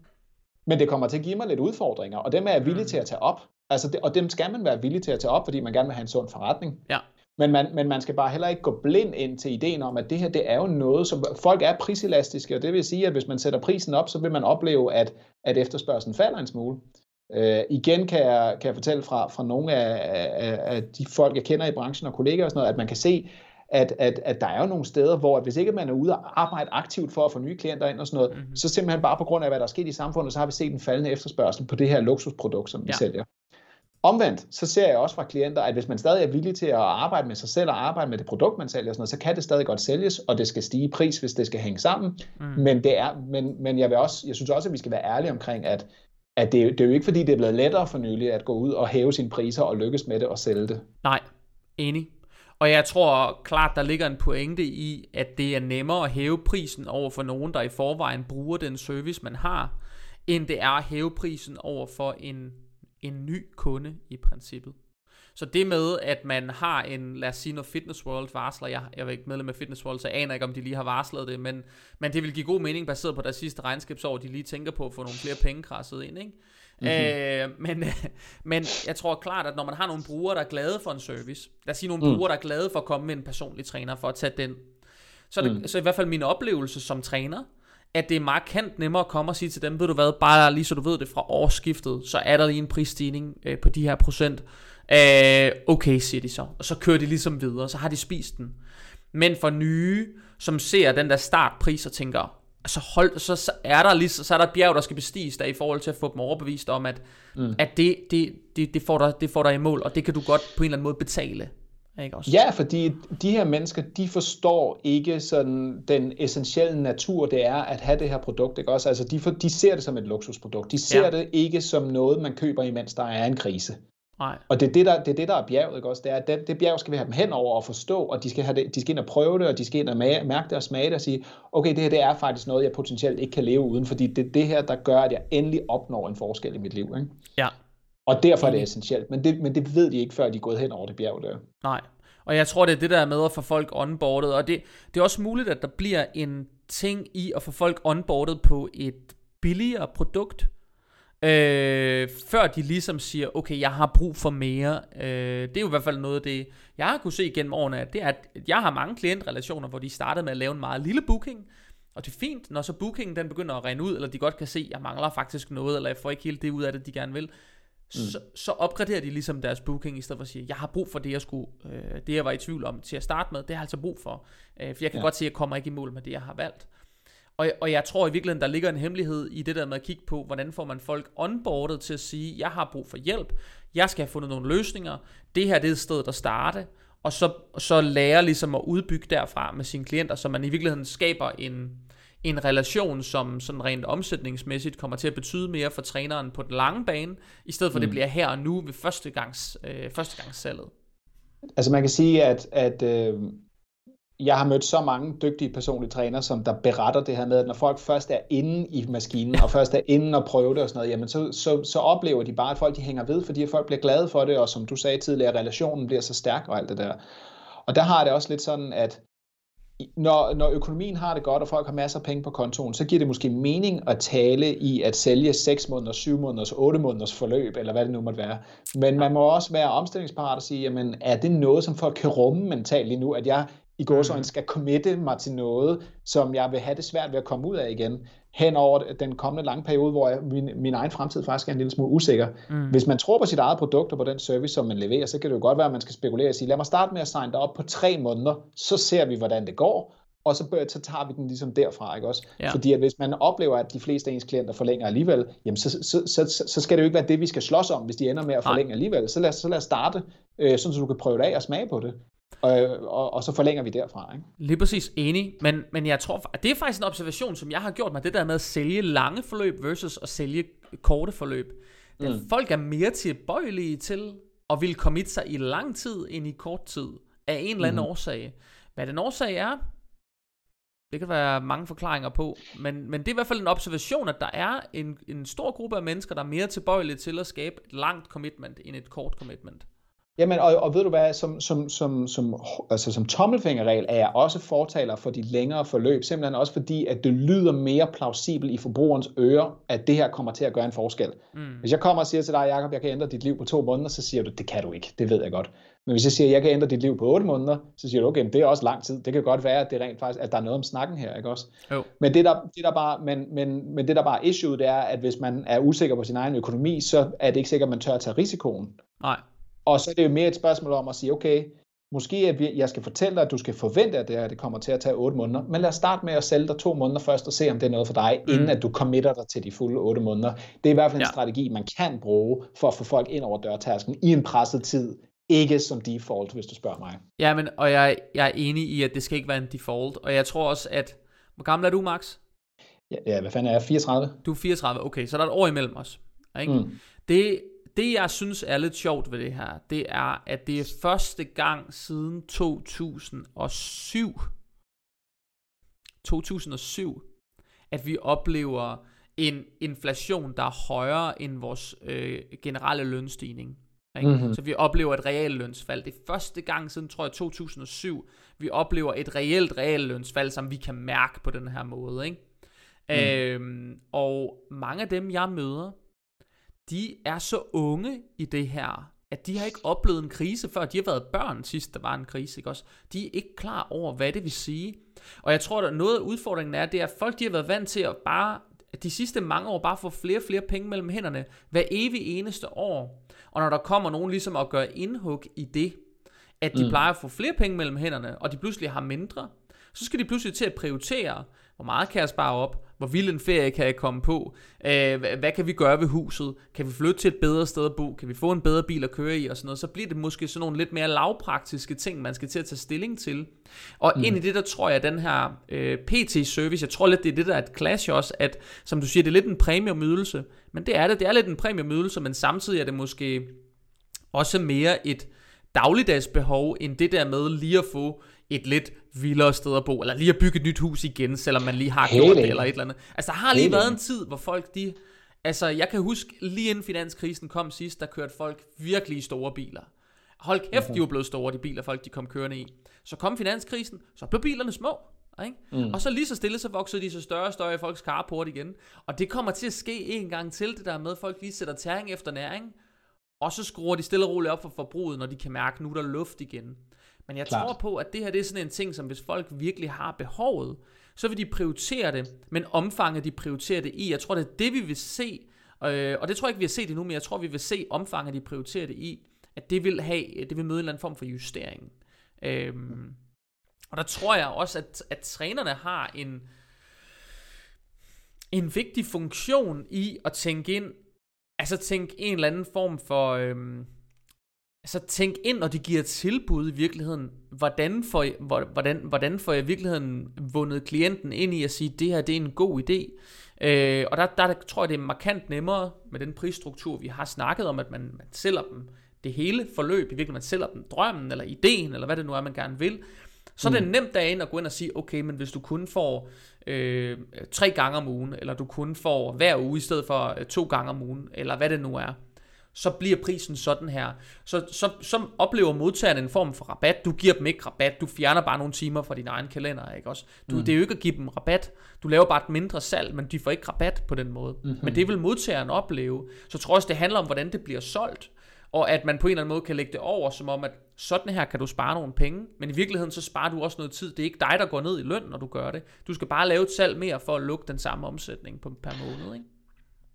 men det kommer til at give mig lidt udfordringer, og dem er jeg villig mm. til at tage op. Altså det, og dem skal man være villig til at tage op, fordi man gerne vil have en sund forretning. Ja. Men man, men man skal bare heller ikke gå blind ind til ideen om, at det her det er jo noget, som folk er priselastiske, og det vil sige, at hvis man sætter prisen op, så vil man opleve, at, at efterspørgselen falder en smule. Øh, igen kan jeg, kan jeg fortælle fra, fra nogle af, af, af de folk, jeg kender i branchen og kolleger og sådan noget, at man kan se, at, at, at der er jo nogle steder, hvor at hvis ikke man er ude og arbejde aktivt for at få nye klienter ind og sådan noget, mm-hmm. så simpelthen bare på grund af, hvad der er sket i samfundet, så har vi set en faldende efterspørgsel på det her luksusprodukt, som vi ja. sælger. Omvendt, så ser jeg også fra klienter, at hvis man stadig er villig til at arbejde med sig selv og arbejde med det produkt, man sælger, sådan noget, så kan det stadig godt sælges, og det skal stige i pris, hvis det skal hænge sammen. Mm. Men, det er, men, men jeg, vil også, jeg synes også, at vi skal være ærlige omkring, at, at det, det er jo ikke fordi, det er blevet lettere for nylig at gå ud og hæve sine priser og lykkes med det og sælge det. Nej, enig. Og jeg tror klart, der ligger en pointe i, at det er nemmere at hæve prisen over for nogen, der i forvejen bruger den service, man har, end det er at hæve prisen over for en en ny kunde i princippet. Så det med, at man har en, lad os sige, når Fitness World varsler, jeg, jeg er ikke medlem af Fitness World, så jeg aner ikke, om de lige har varslet det, men, men det vil give god mening, baseret på deres sidste regnskabsår, de lige tænker på at få nogle flere penge krasset ind, ikke? Mm-hmm. Øh, men, men jeg tror klart, at når man har nogle brugere, der er glade for en service, lad os sige nogle mm. brugere, der er glade for at komme med en personlig træner, for at tage den, så er det mm. så i hvert fald min oplevelse som træner, at det er markant nemmere at komme og sige til dem, ved du hvad, bare lige så du ved det fra årsskiftet, så er der lige en prisstigning øh, på de her procent. Øh, okay, siger de så. Og så kører de ligesom videre, så har de spist den. Men for nye, som ser den der startpris og tænker, så, hold, så, så, er der lige, så er der et bjerg, der skal bestiges der i forhold til at få dem overbevist om, at, mm. at det, det, det, det, får dig, det får dig i mål, og det kan du godt på en eller anden måde betale. Ikke også? Ja, fordi de her mennesker, de forstår ikke sådan den essentielle natur, det er at have det her produkt. Ikke også? Altså, de, for, de ser det som et luksusprodukt. De ser ja. det ikke som noget, man køber, imens der er en krise. Nej. Og det er det, der, det er det, der er bjerget, ikke også? Det er, at det, det bjerg skal vi have dem hen over og forstå, og de skal, have det, de skal ind og prøve det, og de skal ind og mærke det og smage det og sige, okay, det her det er faktisk noget, jeg potentielt ikke kan leve uden, fordi det er det her, der gør, at jeg endelig opnår en forskel i mit liv. Ikke? Ja. Og derfor er det essentielt, men det, men det ved de ikke, før de er gået hen over det bjerg der. Nej, og jeg tror, det er det der med at få folk onboardet, og det, det er også muligt, at der bliver en ting i at få folk onboardet på et billigere produkt, øh, før de ligesom siger, okay, jeg har brug for mere. Øh, det er jo i hvert fald noget af det, jeg har kunne se gennem årene, det er, at jeg har mange klientrelationer, hvor de startede med at lave en meget lille booking, og det er fint, når så bookingen den begynder at rende ud, eller de godt kan se, at jeg mangler faktisk noget, eller jeg får ikke helt det ud af det, de gerne vil, Mm. Så, så opgraderer de ligesom deres booking, i stedet for at sige, jeg har brug for det, jeg skulle, øh, det jeg var i tvivl om til at starte med, det har jeg altså brug for. Øh, for jeg kan ja. godt se, at jeg kommer ikke i mål med det, jeg har valgt. Og, og jeg tror i virkeligheden, der ligger en hemmelighed i det der med at kigge på, hvordan får man folk onboardet til at sige, jeg har brug for hjælp, jeg skal have fundet nogle løsninger, det her det er et sted at starte, og så, så lære ligesom at udbygge derfra med sine klienter, så man i virkeligheden skaber en, en relation, som sådan rent omsætningsmæssigt kommer til at betyde mere for træneren på den lange bane, i stedet for mm. det bliver her og nu ved førstegangs, øh, førstegangssalget. Altså man kan sige, at, at øh, jeg har mødt så mange dygtige personlige trænere, som der beretter det her med, at når folk først er inde i maskinen, og først er inde og prøver det og sådan noget, jamen så, så, så oplever de bare, at folk de hænger ved, fordi folk bliver glade for det, og som du sagde tidligere, relationen bliver så stærk og alt det der. Og der har det også lidt sådan, at når, når økonomien har det godt, og folk har masser af penge på kontoen, så giver det måske mening at tale i at sælge 6 måneders, 7 måneders, 8 måneders forløb, eller hvad det nu måtte være. Men man må også være omstillingsparat og sige, jamen er det noget, som folk kan rumme mentalt lige nu, at jeg i gåsøjne skal committe mig til noget, som jeg vil have det svært ved at komme ud af igen, hen over den kommende lange periode, hvor jeg, min, min egen fremtid faktisk er en lille smule usikker. Mm. Hvis man tror på sit eget produkt og på den service, som man leverer, så kan det jo godt være, at man skal spekulere og sige, lad mig starte med at signe dig op på tre måneder, så ser vi, hvordan det går, og så, så tager vi den ligesom derfra, ikke også? Ja. Fordi at hvis man oplever, at de fleste af ens klienter forlænger alligevel, jamen så, så, så, så skal det jo ikke være det, vi skal slås om, hvis de ender med at forlænge Nej. alligevel. Så lad, så lad os starte, øh, sådan så du kan prøve det af og smage på det. Og, og, og så forlænger vi derfra. Ikke? Lige præcis enig, men, men jeg tror, det er faktisk en observation, som jeg har gjort mig, det der med at sælge lange forløb versus at sælge korte forløb. Mm. Folk er mere tilbøjelige til at ville komme sig i lang tid end i kort tid, af en eller anden mm. årsag. Hvad den årsag er, det kan være mange forklaringer på, men, men det er i hvert fald en observation, at der er en, en stor gruppe af mennesker, der er mere tilbøjelige til at skabe et langt commitment end et kort commitment. Jamen, og, og ved du hvad, som, som, som, som, altså, som tommelfingerregel er jeg også fortaler for de længere forløb, simpelthen også fordi, at det lyder mere plausibelt i forbrugerens ører, at det her kommer til at gøre en forskel. Mm. Hvis jeg kommer og siger til dig, Jacob, jeg kan ændre dit liv på to måneder, så siger du, det kan du ikke, det ved jeg godt. Men hvis jeg siger, jeg kan ændre dit liv på otte måneder, så siger du, okay, men det er også lang tid. Det kan godt være, at det rent faktisk, at der er noget om snakken her, ikke også? Jo. Men det der, det der bare, men, men, men det der bare issue, det er, at hvis man er usikker på sin egen økonomi, så er det ikke sikkert, at man tør at tage risikoen. Nej. Og så er det jo mere et spørgsmål om at sige, okay, måske at jeg skal fortælle dig, at du skal forvente, at det, her, det kommer til at tage 8 måneder, men lad os starte med at sælge dig to måneder først og se, om det er noget for dig, mm. inden at du committer dig til de fulde 8 måneder. Det er i hvert fald en ja. strategi, man kan bruge for at få folk ind over dørtasken i en presset tid, ikke som default, hvis du spørger mig. Ja, men, og jeg, jeg er enig i, at det skal ikke være en default, og jeg tror også, at, hvor gammel er du, Max? Ja, ja hvad fanden er jeg? 34? Du er 34, okay, så der er et år imellem os. Ikke? Mm. Det, det jeg synes er lidt sjovt ved det her, det er, at det er første gang siden 2007, 2007, at vi oplever en inflation, der er højere end vores øh, generelle lønstigning. Ikke? Mm-hmm. Så vi oplever et reelt lønsfald. Det er første gang siden, tror jeg, 2007, vi oplever et reelt, reelt lønsfald, som vi kan mærke på den her måde. Ikke? Mm. Øhm, og mange af dem, jeg møder, de er så unge i det her, at de har ikke oplevet en krise før. De har været børn sidst, der var en krise, ikke også? De er ikke klar over, hvad det vil sige. Og jeg tror, at noget af udfordringen er, det er, at folk de har været vant til at bare de sidste mange år bare få flere og flere penge mellem hænderne, hver evig eneste år. Og når der kommer nogen ligesom at gøre indhug i det, at de mm. plejer at få flere penge mellem hænderne, og de pludselig har mindre, så skal de pludselig til at prioritere, hvor meget kan jeg spare op, hvor vild en ferie kan jeg komme på, øh, hvad kan vi gøre ved huset, kan vi flytte til et bedre sted at bo, kan vi få en bedre bil at køre i og sådan noget, så bliver det måske sådan nogle lidt mere lavpraktiske ting, man skal til at tage stilling til. Og mm. ind i det, der tror jeg, at den her øh, PT-service, jeg tror lidt, det er det, der er et clash også, at som du siger, det er lidt en premiumydelse, men det er det, det er lidt en premiumydelse, men samtidig er det måske også mere et dagligdags behov, end det der med lige at få et lidt vildere sted at bo, eller lige at bygge et nyt hus igen, selvom man lige har Hele. gjort det, eller et eller andet. Altså, der har lige Hele. været en tid, hvor folk, de... Altså, jeg kan huske, lige inden finanskrisen kom sidst, der kørte folk virkelig i store biler. Hold kæft, mm-hmm. de var blevet store, de biler, folk de kom kørende i. Så kom finanskrisen, så blev bilerne små. Ikke? Mm. Og så lige så stille, så voksede de så større og større i folks carport igen. Og det kommer til at ske en gang til, det der med, at folk lige sætter tæring efter næring. Og så skruer de stille og roligt op for forbruget, når de kan mærke, at nu er der luft igen. Men jeg Klart. tror på, at det her det er sådan en ting, som hvis folk virkelig har behovet, så vil de prioritere det, men omfanget de prioriterer det i. Jeg tror, det er det, vi vil se, øh, og det tror jeg ikke, vi har set endnu, men jeg tror, vi vil se omfanget, de prioriterer det i, at det vil, have, det vil møde en eller anden form for justering. Øhm, og der tror jeg også, at, at trænerne har en, en vigtig funktion i at tænke ind, altså tænke en eller anden form for... Øhm, Altså tænk ind, når de giver tilbud i virkeligheden. Hvordan får, jeg, hvordan, hvordan får jeg i virkeligheden vundet klienten ind i at sige, det her det er en god idé? Øh, og der, der, der tror jeg, det er markant nemmere med den prisstruktur, vi har snakket om, at man, man sælger dem det hele forløb. I virkeligheden man sælger dem drømmen, eller ideen, eller hvad det nu er, man gerne vil. Så mm. er det mm. nemt derinde at gå ind og sige, okay, men hvis du kun får øh, tre gange om ugen, eller du kun får hver uge i stedet for øh, to gange om ugen, eller hvad det nu er, så bliver prisen sådan her. Så, så, så oplever modtageren en form for rabat. Du giver dem ikke rabat, du fjerner bare nogle timer fra din egen kalender, ikke også? Du, mm. Det er jo ikke at give dem rabat. Du laver bare et mindre salg, men de får ikke rabat på den måde. Mm-hmm. Men det vil modtageren opleve. Så tror jeg også, det handler om, hvordan det bliver solgt. og at man på en eller anden måde kan lægge det over, som om, at sådan her kan du spare nogle penge, men i virkeligheden så sparer du også noget tid. Det er ikke dig, der går ned i løn, når du gør det. Du skal bare lave et salg mere for at lukke den samme omsætning på, per måned, ikke?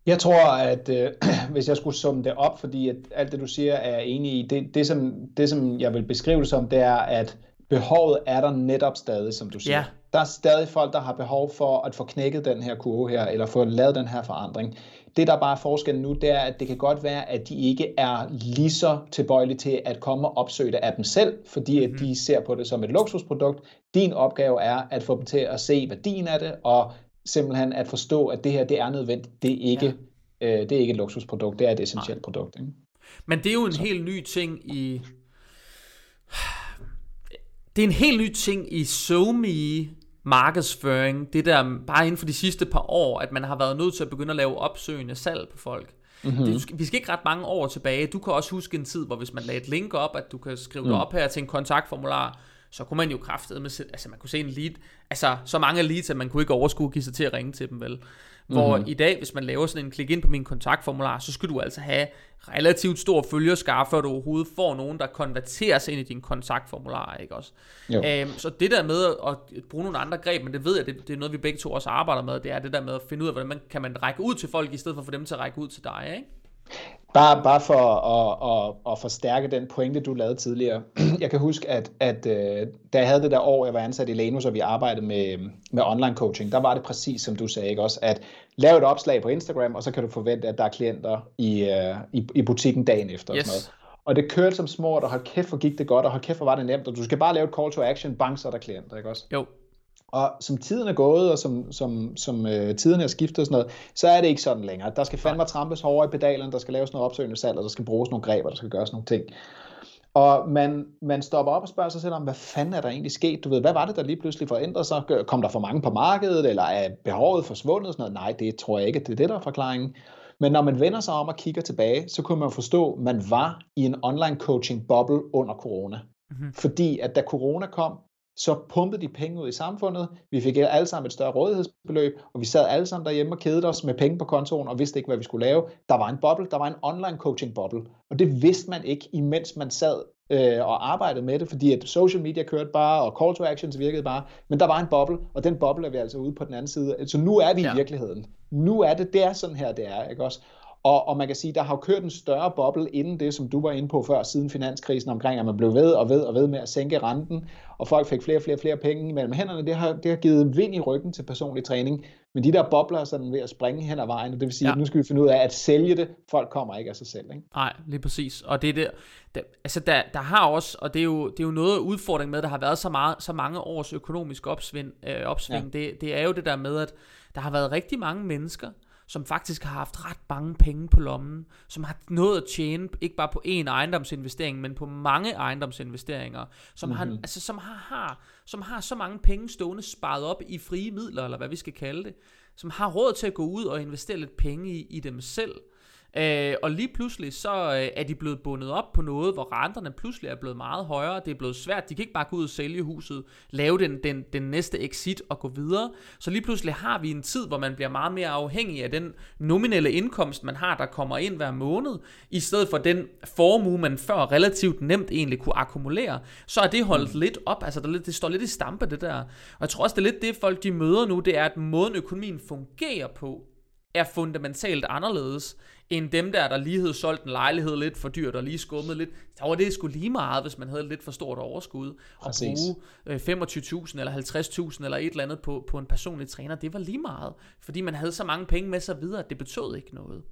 Jeg tror, at øh, hvis jeg skulle summe det op, fordi at alt det, du siger, er enig i, det, det, som, det som jeg vil beskrive det som, det er, at behovet er der netop stadig, som du siger. Ja. Der er stadig folk, der har behov for at få knækket den her kurve her, eller få lavet den her forandring. Det, der bare er forskellen nu, det er, at det kan godt være, at de ikke er lige så tilbøjelige til at komme og opsøge det af dem selv, fordi at de ser på det som et luksusprodukt. Din opgave er at få dem til at se værdien af det, og simpelthen at forstå, at det her det er nødvendigt. Det er ikke, ja. øh, det er ikke et luksusprodukt, det er et essentielt Nej. produkt. Ikke? Men det er jo en så. helt ny ting i... Det er en helt ny ting i SoMe markedsføring, det der bare inden for de sidste par år, at man har været nødt til at begynde at lave opsøgende salg på folk. Mm-hmm. Det, vi skal ikke ret mange år tilbage. Du kan også huske en tid, hvor hvis man lagde et link op, at du kan skrive mm. det op her til en kontaktformular, så kunne man jo kraftet med, altså man kunne se en lead, altså så mange leads, at man kunne ikke overskue at give sig til at ringe til dem, vel? Hvor mm-hmm. i dag, hvis man laver sådan en klik ind på min kontaktformular, så skal du altså have relativt stor følgerskar, før du overhovedet får nogen, der konverterer sig ind i din kontaktformular, ikke også? Øhm, så det der med at bruge nogle andre greb, men det ved jeg, det, det er noget, vi begge to også arbejder med, det er det der med at finde ud af, hvordan man, kan man række ud til folk, i stedet for få dem til at række ud til dig, ikke? Bare, bare for at, at, at forstærke den pointe, du lavede tidligere. Jeg kan huske, at, at øh, da jeg havde det der år, jeg var ansat i Lenus, og vi arbejdede med, med online coaching, der var det præcis som du sagde, ikke også? At lave et opslag på Instagram, og så kan du forvente, at der er klienter i, uh, i, i butikken dagen efter. Yes. Og, sådan noget. og det kørte som små, og hold kæft, hvor gik det godt, og hold kæft, hvor var det nemt, og du skal bare lave et call to action, bang, så er der klienter, ikke også? Jo. Og som tiden er gået, og som, som, som øh, tiden er skiftet og sådan noget, så er det ikke sådan længere. Der skal fandme trampes hårdere i pedalerne, der skal laves noget opsøgende salg, og der skal bruges nogle greb, og der skal gøres nogle ting. Og man, man stopper op og spørger sig selv om, hvad fanden er der egentlig sket? Du ved, hvad var det, der lige pludselig forandrede sig? Kom der for mange på markedet, eller er behovet forsvundet? Sådan noget? Nej, det tror jeg ikke, det er det, der er forklaringen. Men når man vender sig om og kigger tilbage, så kunne man forstå, at man var i en online coaching boble under corona. Mm-hmm. Fordi at da corona kom, så pumpede de penge ud i samfundet. Vi fik alle sammen et større rådighedsbeløb, og vi sad alle sammen derhjemme og kedede os med penge på kontoen og vidste ikke, hvad vi skulle lave. Der var en boble, der var en online coaching boble, og det vidste man ikke, imens man sad øh, og arbejdede med det, fordi at social media kørte bare, og call to actions virkede bare, men der var en boble, og den boble er vi altså ude på den anden side. Så nu er vi ja. i virkeligheden. Nu er det, det er sådan her, det er, ikke også? Og, og man kan sige, der har jo kørt en større boble inden det, som du var inde på før, siden finanskrisen omkring, at man blev ved og ved og ved med at sænke renten, og folk fik flere og flere, flere penge mellem hænderne. Det har, det har givet vind i ryggen til personlig træning. Men de der bobler er sådan ved at springe hen ad vejen, og det vil sige, ja. at nu skal vi finde ud af at sælge det. Folk kommer ikke af sig selv. Ikke? Nej, lige præcis. Og det er det, der, altså der, der har også, og det er, jo, det er jo noget udfordring med, at der har været så, meget, så mange års økonomisk opsving, øh, opsving. Ja. Det, det er jo det der med, at der har været rigtig mange mennesker, som faktisk har haft ret mange penge på lommen, som har nået at tjene, ikke bare på én ejendomsinvestering, men på mange ejendomsinvesteringer, som, mm-hmm. har, mhm. altså, som, har, har, som har så mange penge stående sparet op i frie midler, eller hvad vi skal kalde det, som har råd til at gå ud og investere lidt penge i, i dem selv, Øh, og lige pludselig så øh, er de blevet bundet op på noget, hvor renterne pludselig er blevet meget højere. Det er blevet svært. De kan ikke bare gå ud og sælge huset, lave den, den, den næste exit og gå videre. Så lige pludselig har vi en tid, hvor man bliver meget mere afhængig af den nominelle indkomst, man har, der kommer ind hver måned, i stedet for den formue, man før relativt nemt egentlig kunne akkumulere. Så er det holdt mm. lidt op. Altså der, det står lidt i stampe, det der. Og jeg tror også, det er lidt det, folk de møder nu, det er, at måden økonomien fungerer på, er fundamentalt anderledes end dem der, der lige havde solgt en lejlighed lidt for dyrt og lige skummet lidt. Så var det sgu lige meget, hvis man havde lidt for stort overskud. Og bruge øh, 25.000 eller 50.000 eller et eller andet på, på en personlig træner, det var lige meget. Fordi man havde så mange penge med sig videre, det betød ikke noget.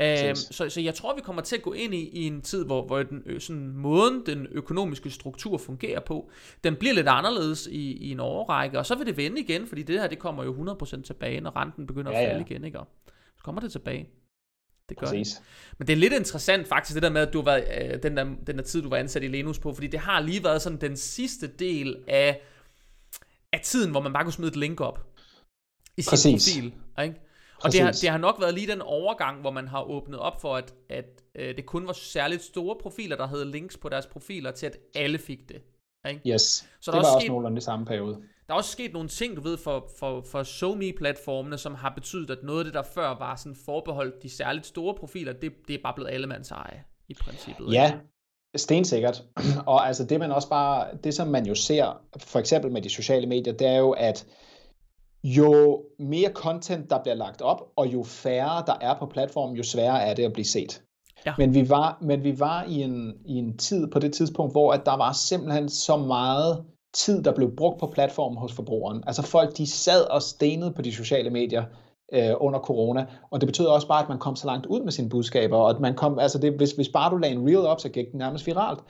Uh, så, så jeg tror, vi kommer til at gå ind i, i en tid, hvor, hvor den, sådan, måden, den økonomiske struktur fungerer på, den bliver lidt anderledes i, i en overrække, og så vil det vende igen, fordi det her det kommer jo 100% tilbage, når renten begynder ja, at falde ja. igen. Ikke? Så kommer det tilbage. Det gør Præcis. det. Men det er lidt interessant faktisk, det der med, at du har været, øh, den, der, den der tid, du var ansat i Lenus på, fordi det har lige været sådan den sidste del af, af tiden, hvor man bare kunne smide et link op i sin Præcis. profil. Ikke? Og det har, det har nok været lige den overgang, hvor man har åbnet op for, at, at øh, det kun var særligt store profiler, der havde links på deres profiler, til at alle fik det. Ikke? Yes, så det var også, også nogenlunde det samme periode. Der er også sket nogle ting, du ved, for, for, for SoMe-platformene, som har betydet, at noget af det, der før var sådan forbeholdt de særligt store profiler, det, det er bare blevet allemands eje i princippet. Ja, stensikkert. Og altså det man også bare, det som man jo ser, for eksempel med de sociale medier, det er jo, at jo mere content, der bliver lagt op, og jo færre, der er på platformen, jo sværere er det at blive set. Ja. Men vi var, men vi var i, en, i en tid på det tidspunkt, hvor at der var simpelthen så meget tid, der blev brugt på platformen hos forbrugeren. Altså folk, de sad og stenede på de sociale medier øh, under corona, og det betød også bare, at man kom så langt ud med sine budskaber, og at man kom, altså det, hvis, hvis bare du lagde en reel op, så gik den nærmest viralt.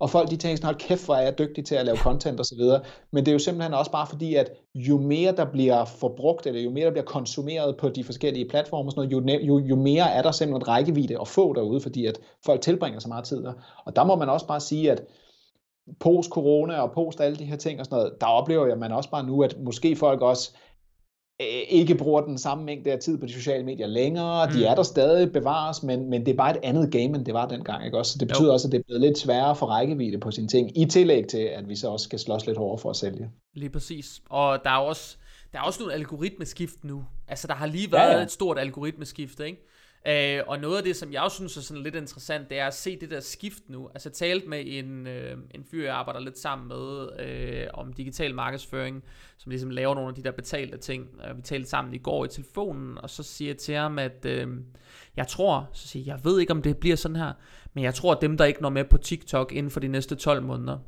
Og folk de tænker sådan, hold kæft, hvor er jeg dygtig til at lave content og så videre. Men det er jo simpelthen også bare fordi, at jo mere der bliver forbrugt, eller jo mere der bliver konsumeret på de forskellige platforme, og sådan noget, jo, jo, jo mere er der simpelthen rækkevidde at få derude, fordi at folk tilbringer så meget tid der. Og der må man også bare sige, at post-corona og post alle de her ting og sådan noget, der oplever jeg man også bare nu, at måske folk også ikke bruger den samme mængde af tid på de sociale medier længere. Mm. De er der stadig bevares, men, men det er bare et andet game, end det var dengang. Ikke? Også, så det betyder jo. også, at det er blevet lidt sværere for rækkevidde på sine ting, i tillæg til, at vi så også skal slås lidt hårdere for at sælge. Lige præcis. Og der er også, der er også nogle algoritmeskift nu. Altså, der har lige været ja, ja. et stort algoritmeskift, ikke? Øh, og noget af det, som jeg også synes er sådan lidt interessant, det er at se det der skift nu. Altså jeg talte med en, øh, en fyr, jeg arbejder lidt sammen med øh, om digital markedsføring, som ligesom laver nogle af de der betalte ting. Øh, vi talte sammen i går i telefonen, og så siger jeg til ham, at øh, jeg tror, så siger jeg, jeg ved ikke om det bliver sådan her, men jeg tror at dem, der ikke når med på TikTok inden for de næste 12 måneder,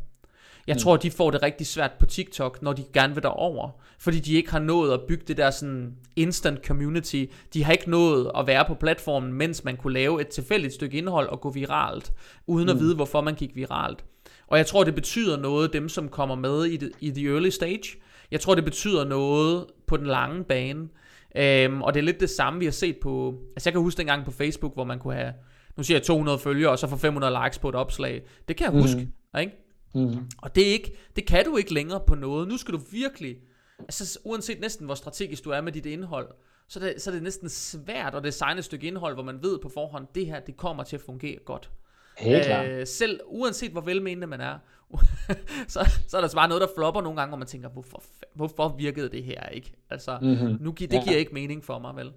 jeg mm. tror, de får det rigtig svært på TikTok, når de gerne vil derover. Fordi de ikke har nået at bygge det der sådan instant community. De har ikke nået at være på platformen, mens man kunne lave et tilfældigt stykke indhold og gå viralt, uden mm. at vide, hvorfor man gik viralt. Og jeg tror, det betyder noget, dem som kommer med i, det, i the early stage. Jeg tror, det betyder noget på den lange bane. Øhm, og det er lidt det samme, vi har set på... Altså jeg kan huske dengang på Facebook, hvor man kunne have... Nu siger jeg 200 følgere, og så få 500 likes på et opslag. Det kan jeg huske, mm. ikke? Mm. Og det, er ikke, det kan du ikke længere på noget. Nu skal du virkelig, altså uanset næsten hvor strategisk du er med dit indhold, så, det, så er det næsten svært at designe et stykke indhold, hvor man ved på forhånd, det her, det kommer til at fungere godt. Helt klart. Øh, selv uanset hvor velmenende man er, så, så er der bare noget, der flopper nogle gange, hvor man tænker, hvorfor, hvorfor virkede det her ikke? Altså, mm-hmm. nu, det giver ja. ikke mening for mig, vel?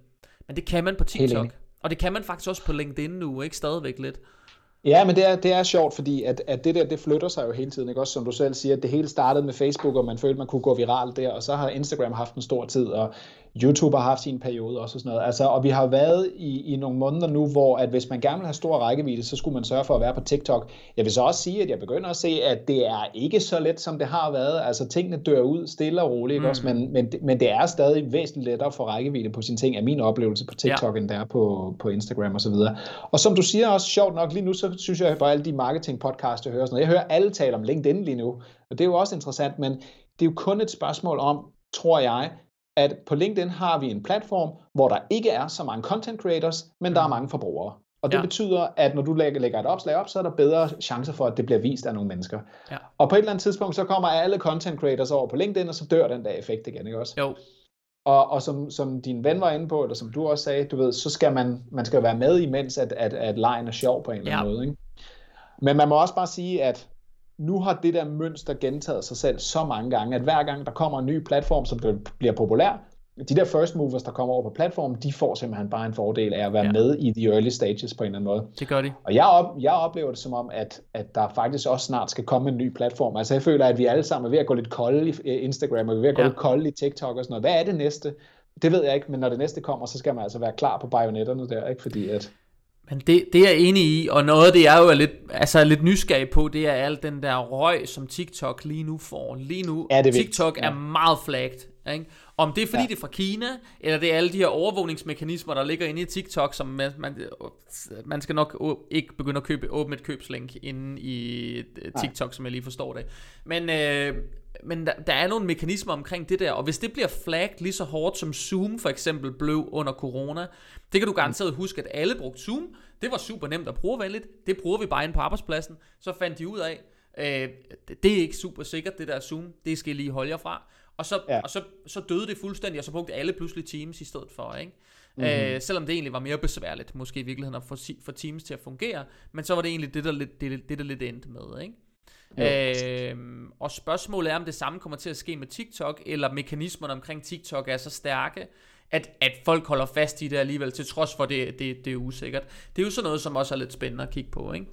Men det kan man på TikTok. Og det kan man faktisk også på LinkedIn nu, ikke? Stadigvæk lidt. Ja, men det er, det er sjovt, fordi at, at det der, det flytter sig jo hele tiden, ikke? Også som du selv siger, at det hele startede med Facebook, og man følte, man kunne gå viralt der, og så har Instagram haft en stor tid, og YouTube har haft sin periode også og sådan noget. Altså, og vi har været i, i nogle måneder nu, hvor at hvis man gerne vil have stor rækkevidde, så skulle man sørge for at være på TikTok. Jeg vil så også sige, at jeg begynder at se, at det er ikke så let, som det har været. Altså tingene dør ud stille og roligt, mm. også? Men, men, men det er stadig væsentligt lettere for rækkevidde på sine ting, af min oplevelse på TikTok, ja. end det er på, på Instagram og så videre. Og som du siger også, sjovt nok, lige nu, så synes jeg på alle de marketing podcasts, jeg hører sådan noget. Jeg hører alle tale om LinkedIn lige nu, og det er jo også interessant, men det er jo kun et spørgsmål om, tror jeg, at på LinkedIn har vi en platform, hvor der ikke er så mange content creators, men der er mm. mange forbrugere. Og det ja. betyder, at når du lægger, lægger et opslag op, så er der bedre chancer for, at det bliver vist af nogle mennesker. Ja. Og på et eller andet tidspunkt, så kommer alle content creators over på LinkedIn, og så dør den der effekt igen, ikke også? Jo. Og, og som, som din ven var inde på, eller som du også sagde, du ved, så skal man, man skal være med imens, at, at, at lejen er sjov på en eller anden ja. måde. Ikke? Men man må også bare sige, at nu har det der mønster gentaget sig selv så mange gange, at hver gang der kommer en ny platform, som bliver populær, de der first movers, der kommer over på platformen, de får simpelthen bare en fordel af at være ja. med i de early stages på en eller anden måde. Det gør de. Og jeg, op, jeg oplever det som om, at, at der faktisk også snart skal komme en ny platform. Altså jeg føler, at vi alle sammen er ved at gå lidt kolde i Instagram, og vi er ved at gå ja. lidt kolde i TikTok og sådan noget. Hvad er det næste? Det ved jeg ikke, men når det næste kommer, så skal man altså være klar på bajonetterne der, ikke? Fordi at... Men det, det er jeg enig i, og noget af det, jeg jo er lidt, altså lidt nysgerrig på, det er al den der røg, som TikTok lige nu får. Lige nu, ja, det TikTok ja. er meget flagt. Ikke? Om det er fordi ja. det er fra Kina, eller det er alle de her overvågningsmekanismer, der ligger inde i TikTok, som man, man, man skal nok ikke begynde at købe, åbne et købslink inde i TikTok, Nej. som jeg lige forstår det. Men, øh, men der, der er nogle mekanismer omkring det der, og hvis det bliver flagt lige så hårdt som Zoom for eksempel blev under corona, det kan du garanteret huske, at alle brugte Zoom. Det var super nemt at bruge venligt. Det bruger vi bare ind på arbejdspladsen. Så fandt de ud af, øh, det er ikke super sikkert, det der Zoom. Det skal I lige holde jer fra. Og, så, ja. og så, så døde det fuldstændig, og så brugte alle pludselig Teams i stedet for, ikke? Mm-hmm. Øh, selvom det egentlig var mere besværligt, måske i virkeligheden, at få, få Teams til at fungere, men så var det egentlig det, der lidt, det, det der lidt endte med, ikke? Øh, og spørgsmålet er, om det samme kommer til at ske med TikTok, eller mekanismerne omkring TikTok er så stærke, at, at folk holder fast i det alligevel, til trods for det, det, det er usikkert. Det er jo sådan noget, som også er lidt spændende at kigge på, ikke?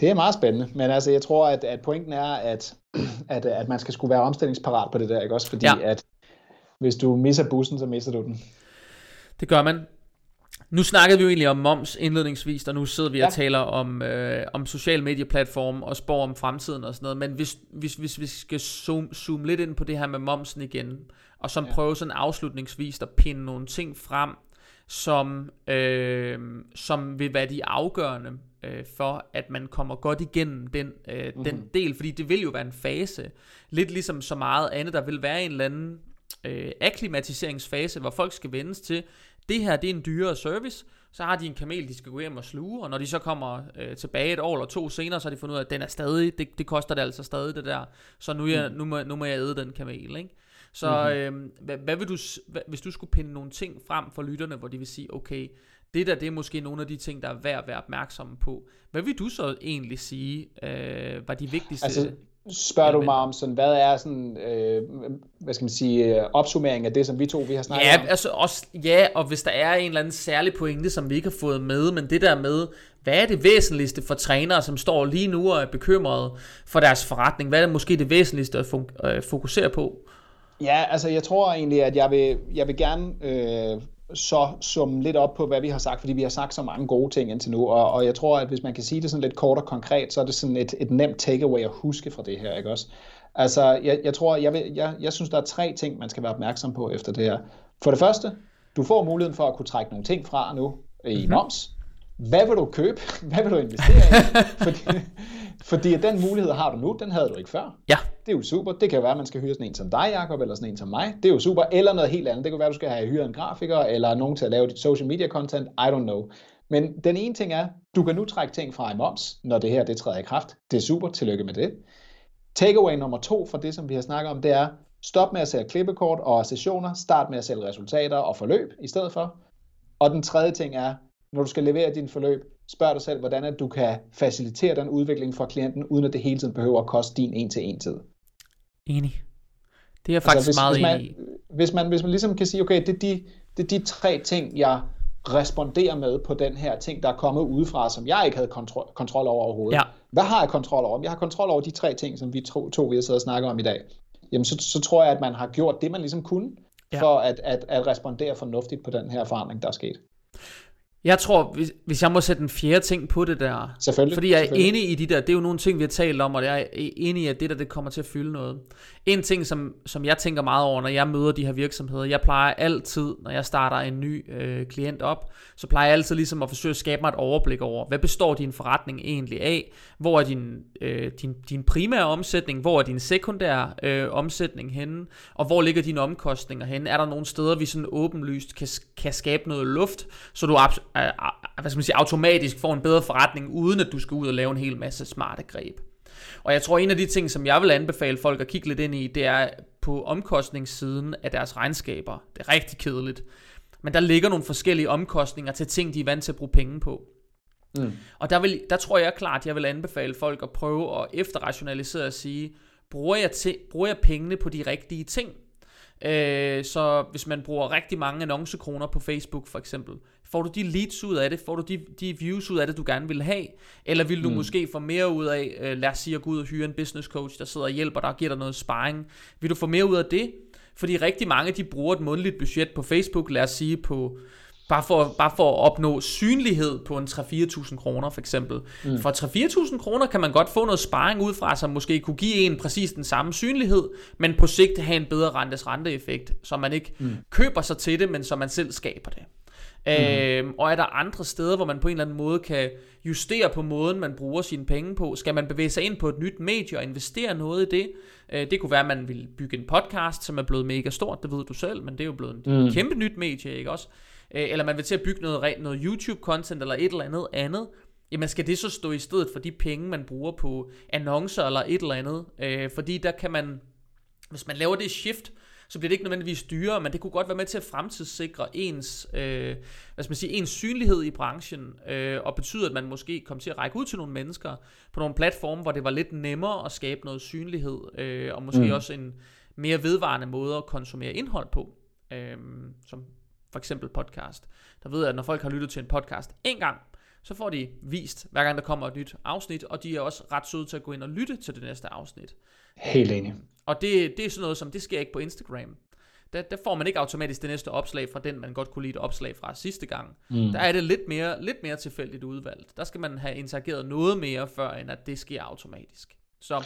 Det er meget spændende, men altså jeg tror, at, at pointen er, at, at, at man skal skulle være omstillingsparat på det der, ikke også? Fordi ja. at hvis du misser bussen, så misser du den. Det gør man. Nu snakkede vi jo egentlig om moms indledningsvis, og nu sidder vi ja. og taler om, øh, om social medieplatform og spår om fremtiden og sådan noget. Men hvis, hvis, hvis vi skal zoome, zoome lidt ind på det her med momsen igen, og som ja. prøve sådan afslutningsvis at pinde nogle ting frem, som, øh, som vil være de afgørende øh, for, at man kommer godt igennem den, øh, mm-hmm. den del. Fordi det vil jo være en fase. Lidt ligesom så meget andet. Der vil være en eller anden øh, akklimatiseringsfase, hvor folk skal vendes til, det her det er en dyrere service, så har de en kamel, de skal gå hjem og sluge, og når de så kommer øh, tilbage et år eller to senere, så har de fundet ud af, at den er stadig, det, det koster det altså stadig det der, så nu, jeg, mm. nu, må, nu må jeg æde den kamel, ikke? Så mm-hmm. øh, hvad, hvad vil du, hvad, hvis du skulle pinde nogle ting frem for lytterne, hvor de vil sige, okay, det der, det er måske nogle af de ting, der er værd at være opmærksomme på. Hvad vil du så egentlig sige, øh, var de vigtigste altså, Spørger du mig om sådan, hvad er sådan, øh, hvad skal man sige, øh, opsummering af det, som vi to vi har snakket ja, om? Altså også, ja, og hvis der er en eller anden særlig pointe, som vi ikke har fået med, men det der med, hvad er det væsentligste for trænere, som står lige nu og er bekymrede for deres forretning? Hvad er det måske det væsentligste at øh, fokusere på? Ja, altså jeg tror egentlig, at jeg vil, jeg vil gerne øh, så summe lidt op på, hvad vi har sagt, fordi vi har sagt så mange gode ting indtil nu, og, og jeg tror, at hvis man kan sige det sådan lidt kort og konkret, så er det sådan et, et nemt takeaway at huske fra det her, ikke også? Altså, jeg, jeg tror, jeg, vil, jeg, jeg synes, der er tre ting, man skal være opmærksom på efter det her. For det første, du får muligheden for at kunne trække nogle ting fra nu i mm-hmm. moms. Hvad vil du købe? Hvad vil du investere i? Fordi, fordi den mulighed har du nu, den havde du ikke før. Ja. Det er jo super. Det kan være, at man skal hyre sådan en som dig, Jacob, eller sådan en som mig. Det er jo super. Eller noget helt andet. Det kan være, at du skal have hyret en grafiker, eller nogen til at lave dit social media content. I don't know. Men den ene ting er, du kan nu trække ting fra i moms, når det her det træder i kraft. Det er super. Tillykke med det. Takeaway nummer to for det, som vi har snakket om, det er, stop med at sælge klippekort og sessioner. Start med at sælge resultater og forløb i stedet for. Og den tredje ting er, når du skal levere din forløb, spørg dig selv, hvordan at du kan facilitere den udvikling for klienten, uden at det hele tiden behøver at koste din en-til-en tid. Enig. Det er jeg altså, faktisk altså, hvis, meget hvis man, enig Hvis man, hvis man ligesom kan sige, okay, det er, de, det er de tre ting, jeg responderer med på den her ting, der er kommet udefra, som jeg ikke havde kontrol, kontrol over overhovedet. Ja. Hvad har jeg kontrol over? Jeg har kontrol over de tre ting, som vi to, to vi har siddet og snakket om i dag. Jamen, så, så tror jeg, at man har gjort det, man ligesom kunne, ja. for at, at, at respondere fornuftigt på den her forandring, der er sket. Jeg tror, hvis, hvis jeg må sætte en fjerde ting på det der, selvfølgelig, fordi jeg er enig i de der, det er jo nogle ting, vi har talt om, og jeg er enig i, at det der, det kommer til at fylde noget. En ting, som, som jeg tænker meget over, når jeg møder de her virksomheder, jeg plejer altid, når jeg starter en ny øh, klient op, så plejer jeg altid ligesom at forsøge at skabe mig et overblik over, hvad består din forretning egentlig af? Hvor er din, øh, din, din primære omsætning? Hvor er din sekundære øh, omsætning henne? Og hvor ligger dine omkostninger henne? Er der nogle steder, vi sådan åbenlyst kan, kan skabe noget luft, så du hvad skal man sige, automatisk får en bedre forretning, uden at du skal ud og lave en hel masse smarte greb. Og jeg tror, en af de ting, som jeg vil anbefale folk at kigge lidt ind i, det er på omkostningssiden af deres regnskaber. Det er rigtig kedeligt. Men der ligger nogle forskellige omkostninger til ting, de er vant til at bruge penge på. Mm. Og der, vil, der tror jeg klart, jeg vil anbefale folk at prøve at efterrationalisere og sige, bruger jeg, til, bruger jeg pengene på de rigtige ting? Øh, så hvis man bruger rigtig mange annoncekroner på Facebook for eksempel, får du de leads ud af det? Får du de, de views ud af det, du gerne vil have? Eller vil du mm. måske få mere ud af, øh, lad os sige at gå ud og hyre en business coach, der sidder og hjælper dig og giver dig noget sparring? Vil du få mere ud af det? Fordi rigtig mange, de bruger et månedligt budget på Facebook, lad os sige på Bare for, bare for at opnå synlighed på en 3-4.000 kroner for eksempel. Mm. For 3-4.000 kroner kan man godt få noget sparring ud fra, som måske kunne give en præcis den samme synlighed, men på sigt have en bedre rentes renteeffekt, så man ikke mm. køber sig til det, men så man selv skaber det. Mm. Øhm, og er der andre steder, hvor man på en eller anden måde kan justere på måden, man bruger sine penge på? Skal man bevæge sig ind på et nyt medie og investere noget i det? Øh, det kunne være, at man vil bygge en podcast, som er blevet mega stort, det ved du selv, men det er jo blevet en mm. kæmpe nyt medie, ikke også? Øh, eller man vil til at bygge noget, noget YouTube-content eller et eller andet andet, jamen skal det så stå i stedet for de penge, man bruger på annoncer eller et eller andet? Øh, fordi der kan man, hvis man laver det shift, så bliver det ikke nødvendigvis dyrere, men det kunne godt være med til at fremtidssikre ens, øh, hvad skal man sige, ens synlighed i branchen, øh, og betyde, at man måske kom til at række ud til nogle mennesker på nogle platforme, hvor det var lidt nemmere at skabe noget synlighed, øh, og måske mm. også en mere vedvarende måde at konsumere indhold på, øh, som for eksempel podcast, der ved jeg, at når folk har lyttet til en podcast en gang, så får de vist, hver gang der kommer et nyt afsnit, og de er også ret søde til at gå ind og lytte til det næste afsnit. Helt enig. Og det, det er sådan noget, som det sker ikke på Instagram. Der, der får man ikke automatisk det næste opslag fra den, man godt kunne lide et opslag fra sidste gang. Mm. Der er det lidt mere, lidt mere tilfældigt udvalgt. Der skal man have interageret noget mere, før end at det sker automatisk. Så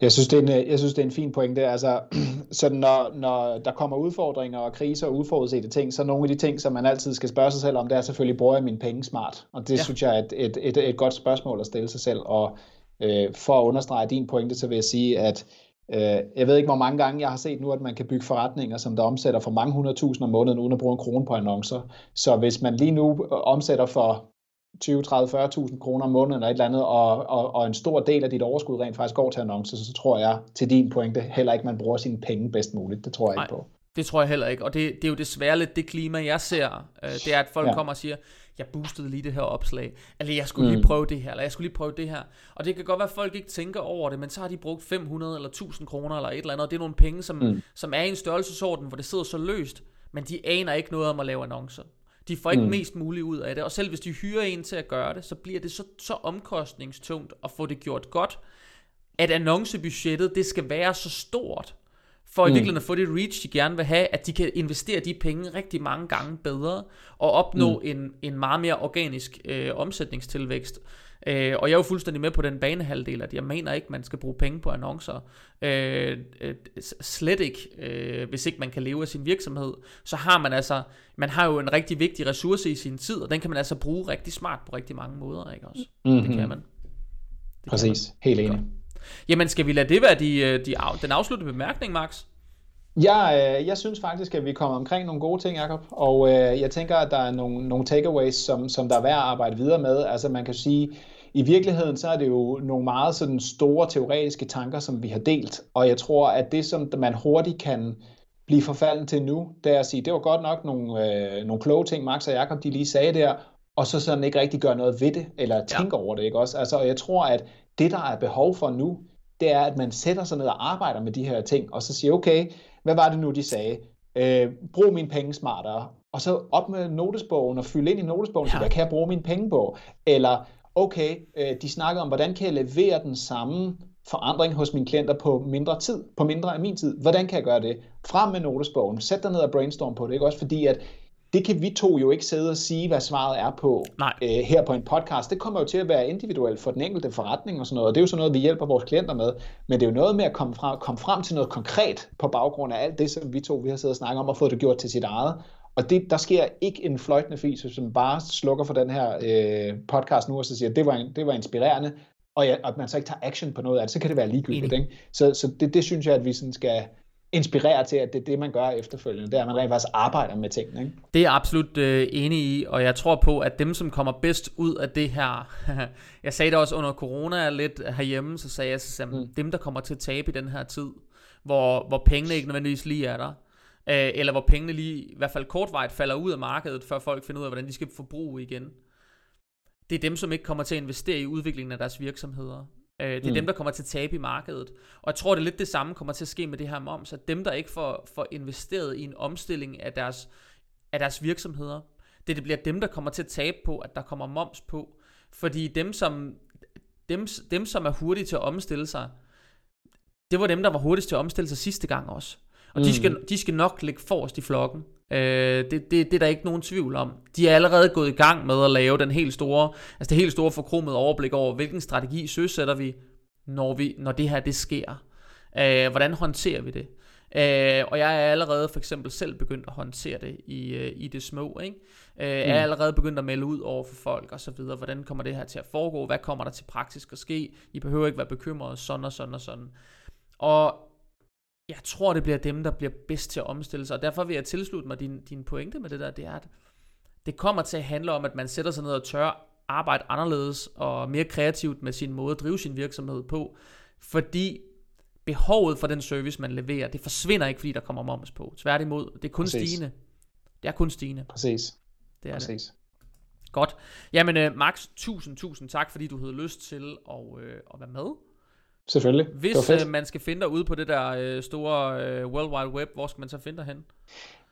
jeg synes, det er en, jeg synes, det er en fin pointe. Altså, så når, når der kommer udfordringer og kriser og uforudsete ting, så nogle af de ting, som man altid skal spørge sig selv om, det er selvfølgelig, bruger jeg mine penge smart? Og det ja. synes jeg er et, et, et, et godt spørgsmål at stille sig selv. Og øh, for at understrege din pointe, så vil jeg sige, at øh, jeg ved ikke, hvor mange gange jeg har set nu, at man kan bygge forretninger, som der omsætter for mange hundredtusind om måneden, uden at bruge en krone på annoncer. Så hvis man lige nu omsætter for 20, 30, 40.000 kroner om måneden eller et eller andet, og, og, og en stor del af dit overskud rent faktisk går til annoncer, så, så tror jeg til din pointe heller ikke, man bruger sine penge bedst muligt. Det tror jeg Nej, ikke på. Det tror jeg heller ikke, og det, det er jo desværre lidt det klima, jeg ser. Øh, det er, at folk ja. kommer og siger, jeg boostede lige det her opslag, eller jeg skulle mm. lige prøve det her, eller jeg skulle lige prøve det her. Og det kan godt være, at folk ikke tænker over det, men så har de brugt 500 eller 1000 kroner eller et eller andet, og det er nogle penge, som, mm. som er i en størrelsesorden, hvor det sidder så løst, men de aner ikke noget om at lave annoncer. De får ikke mm. mest muligt ud af det, og selv hvis de hyrer en til at gøre det, så bliver det så, så omkostningstungt at få det gjort godt, at annoncebudgettet, det skal være så stort, for i mm. virkeligheden at få det reach, de gerne vil have, at de kan investere de penge rigtig mange gange bedre, og opnå mm. en, en meget mere organisk øh, omsætningstilvækst. Øh, og jeg er jo fuldstændig med på den banehalvdel, at jeg mener ikke, man skal bruge penge på annoncer. Øh, øh, slet ikke, øh, hvis ikke man kan leve af sin virksomhed. Så har man altså, man har jo en rigtig vigtig ressource i sin tid, og den kan man altså bruge rigtig smart på rigtig mange måder, ikke også? Mm-hmm. Det kan man. Det Præcis, kan man. helt enig. Jamen, skal vi lade det være de, øh, de, den afsluttende bemærkning, Max? Ja, øh, jeg synes faktisk, at vi kommer omkring nogle gode ting, Jacob. Og øh, jeg tænker, at der er nogle, nogle takeaways, som, som der er værd at arbejde videre med. Altså man kan sige, i virkeligheden så er det jo nogle meget sådan store teoretiske tanker, som vi har delt. Og jeg tror, at det, som man hurtigt kan blive forfalden til nu, det er at sige, det var godt nok nogle, øh, nogle kloge ting, Max og Jacob de lige sagde der, og så sådan ikke rigtig gøre noget ved det, eller tænke ja. over det, ikke også? Altså, og jeg tror, at det, der er behov for nu, det er, at man sætter sig ned og arbejder med de her ting, og så siger, okay, hvad var det nu, de sagde? Øh, brug mine penge smartere. Og så op med notesbogen og fylde ind i notesbogen, ja. så hvad kan jeg bruge mine penge på? Eller, okay, øh, de snakker om, hvordan kan jeg levere den samme forandring hos mine klienter på mindre tid, på mindre af min tid. Hvordan kan jeg gøre det? Frem med notesbogen. Sæt dig ned og brainstorm på det, ikke? Også fordi, at det kan vi to jo ikke sidde og sige, hvad svaret er på Nej. øh, her på en podcast. Det kommer jo til at være individuelt for den enkelte forretning og sådan noget, og det er jo sådan noget, vi hjælper vores klienter med. Men det er jo noget med at komme frem, komme frem til noget konkret på baggrund af alt det, som vi to vi har siddet og snakket om og fået det gjort til sit eget. Og det, der sker ikke en fløjtende fis, som bare slukker for den her øh, podcast nu og så siger, det var, det var inspirerende, og, ja, at man så ikke tager action på noget af det, så kan det være ligegyldigt. Ikke? Så, så det, det synes jeg, at vi sådan skal, inspirere til, at det er det, man gør efterfølgende. Det er, at man rent faktisk arbejder med tingene. Ikke? Det er jeg absolut øh, enig i, og jeg tror på, at dem, som kommer bedst ud af det her, jeg sagde det også under corona lidt herhjemme, så sagde jeg, at mm. dem, der kommer til at tabe i den her tid, hvor, hvor pengene ikke nødvendigvis lige er der, øh, eller hvor pengene lige, i hvert fald kortvejt, falder ud af markedet, før folk finder ud af, hvordan de skal forbruge igen. Det er dem, som ikke kommer til at investere i udviklingen af deres virksomheder. Øh, det er mm. dem, der kommer til at tabe i markedet. Og jeg tror, det er lidt det samme kommer til at ske med det her moms, at dem, der ikke får, får investeret i en omstilling af deres, af deres virksomheder, det, det bliver dem, der kommer til at tabe på, at der kommer moms på. Fordi dem, som, dem, dem, som er hurtige til at omstille sig, det var dem, der var hurtigst til at omstille sig sidste gang også. Og mm. de, skal, de skal nok ligge forrest i flokken. Øh, det, det, det er der ikke nogen tvivl om. De er allerede gået i gang med at lave den helt store, altså det helt store forkromede overblik over, hvilken strategi søsætter vi, når, vi, når det her det sker. Øh, hvordan håndterer vi det? Øh, og jeg er allerede for eksempel selv begyndt at håndtere det i, øh, i det små. Ikke? Øh, Jeg er mm. allerede begyndt at melde ud over for folk og så videre. Hvordan kommer det her til at foregå? Hvad kommer der til praktisk at ske? I behøver ikke være bekymrede, sådan og sådan og sådan. Og jeg tror, det bliver dem, der bliver bedst til at omstille sig. Og derfor vil jeg tilslutte mig din, din pointe med det der, det er, at det kommer til at handle om, at man sætter sig ned og tør arbejde anderledes og mere kreativt med sin måde at drive sin virksomhed på. Fordi behovet for den service, man leverer, det forsvinder ikke, fordi der kommer moms på. Tværtimod, det er kun Præcis. stigende. Det er kun stigende. Præcis. Det er Præcis. det. Godt. Jamen, uh, Max, tusind, tusind tak, fordi du havde lyst til at, uh, at være med. Selvfølgelig. Hvis uh, man skal finde dig ude på det der uh, store uh, World Wide Web, hvor skal man så finde dig hen?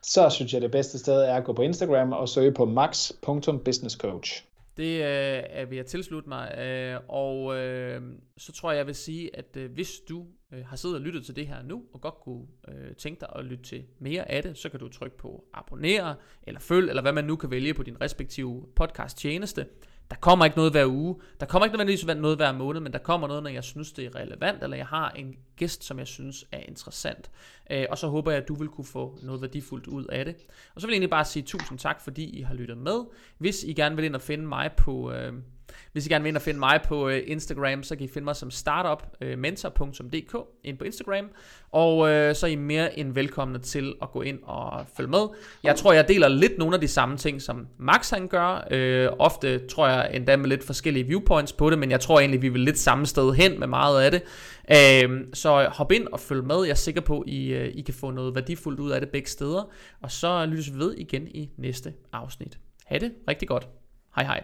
så synes jeg, det bedste sted er at gå på Instagram og søge på max.businesscoach. Det øh, er ved at tilslutte mig, øh, og øh, så tror jeg, jeg vil sige, at øh, hvis du øh, har siddet og lyttet til det her nu, og godt kunne øh, tænke dig at lytte til mere af det, så kan du trykke på abonnere, eller følg, eller hvad man nu kan vælge på din respektive podcast tjeneste. Der kommer ikke noget hver uge. Der kommer ikke nødvendigvis noget hver måned, men der kommer noget, når jeg synes, det er relevant, eller jeg har en gæst, som jeg synes er interessant. Øh, og så håber jeg, at du vil kunne få noget værdifuldt ud af det. Og så vil jeg egentlig bare sige tusind tak, fordi I har lyttet med. Hvis I gerne vil ind og finde mig på... Øh, hvis I gerne vil ind og finde mig på øh, Instagram, så kan I finde mig som startupmentor.dk øh, ind på Instagram. Og øh, så er I mere end velkomne til at gå ind og følge med. Jeg tror, jeg deler lidt nogle af de samme ting, som Max han gør. Øh, ofte tror jeg endda med lidt forskellige viewpoints på det, men jeg tror egentlig, vi vil lidt samme sted hen med meget af det. Øh, så hop ind og følg med. Jeg er sikker på, at I, øh, I kan få noget værdifuldt ud af det begge steder. Og så lyttes vi ved igen i næste afsnit. Ha' det rigtig godt. Hej hej.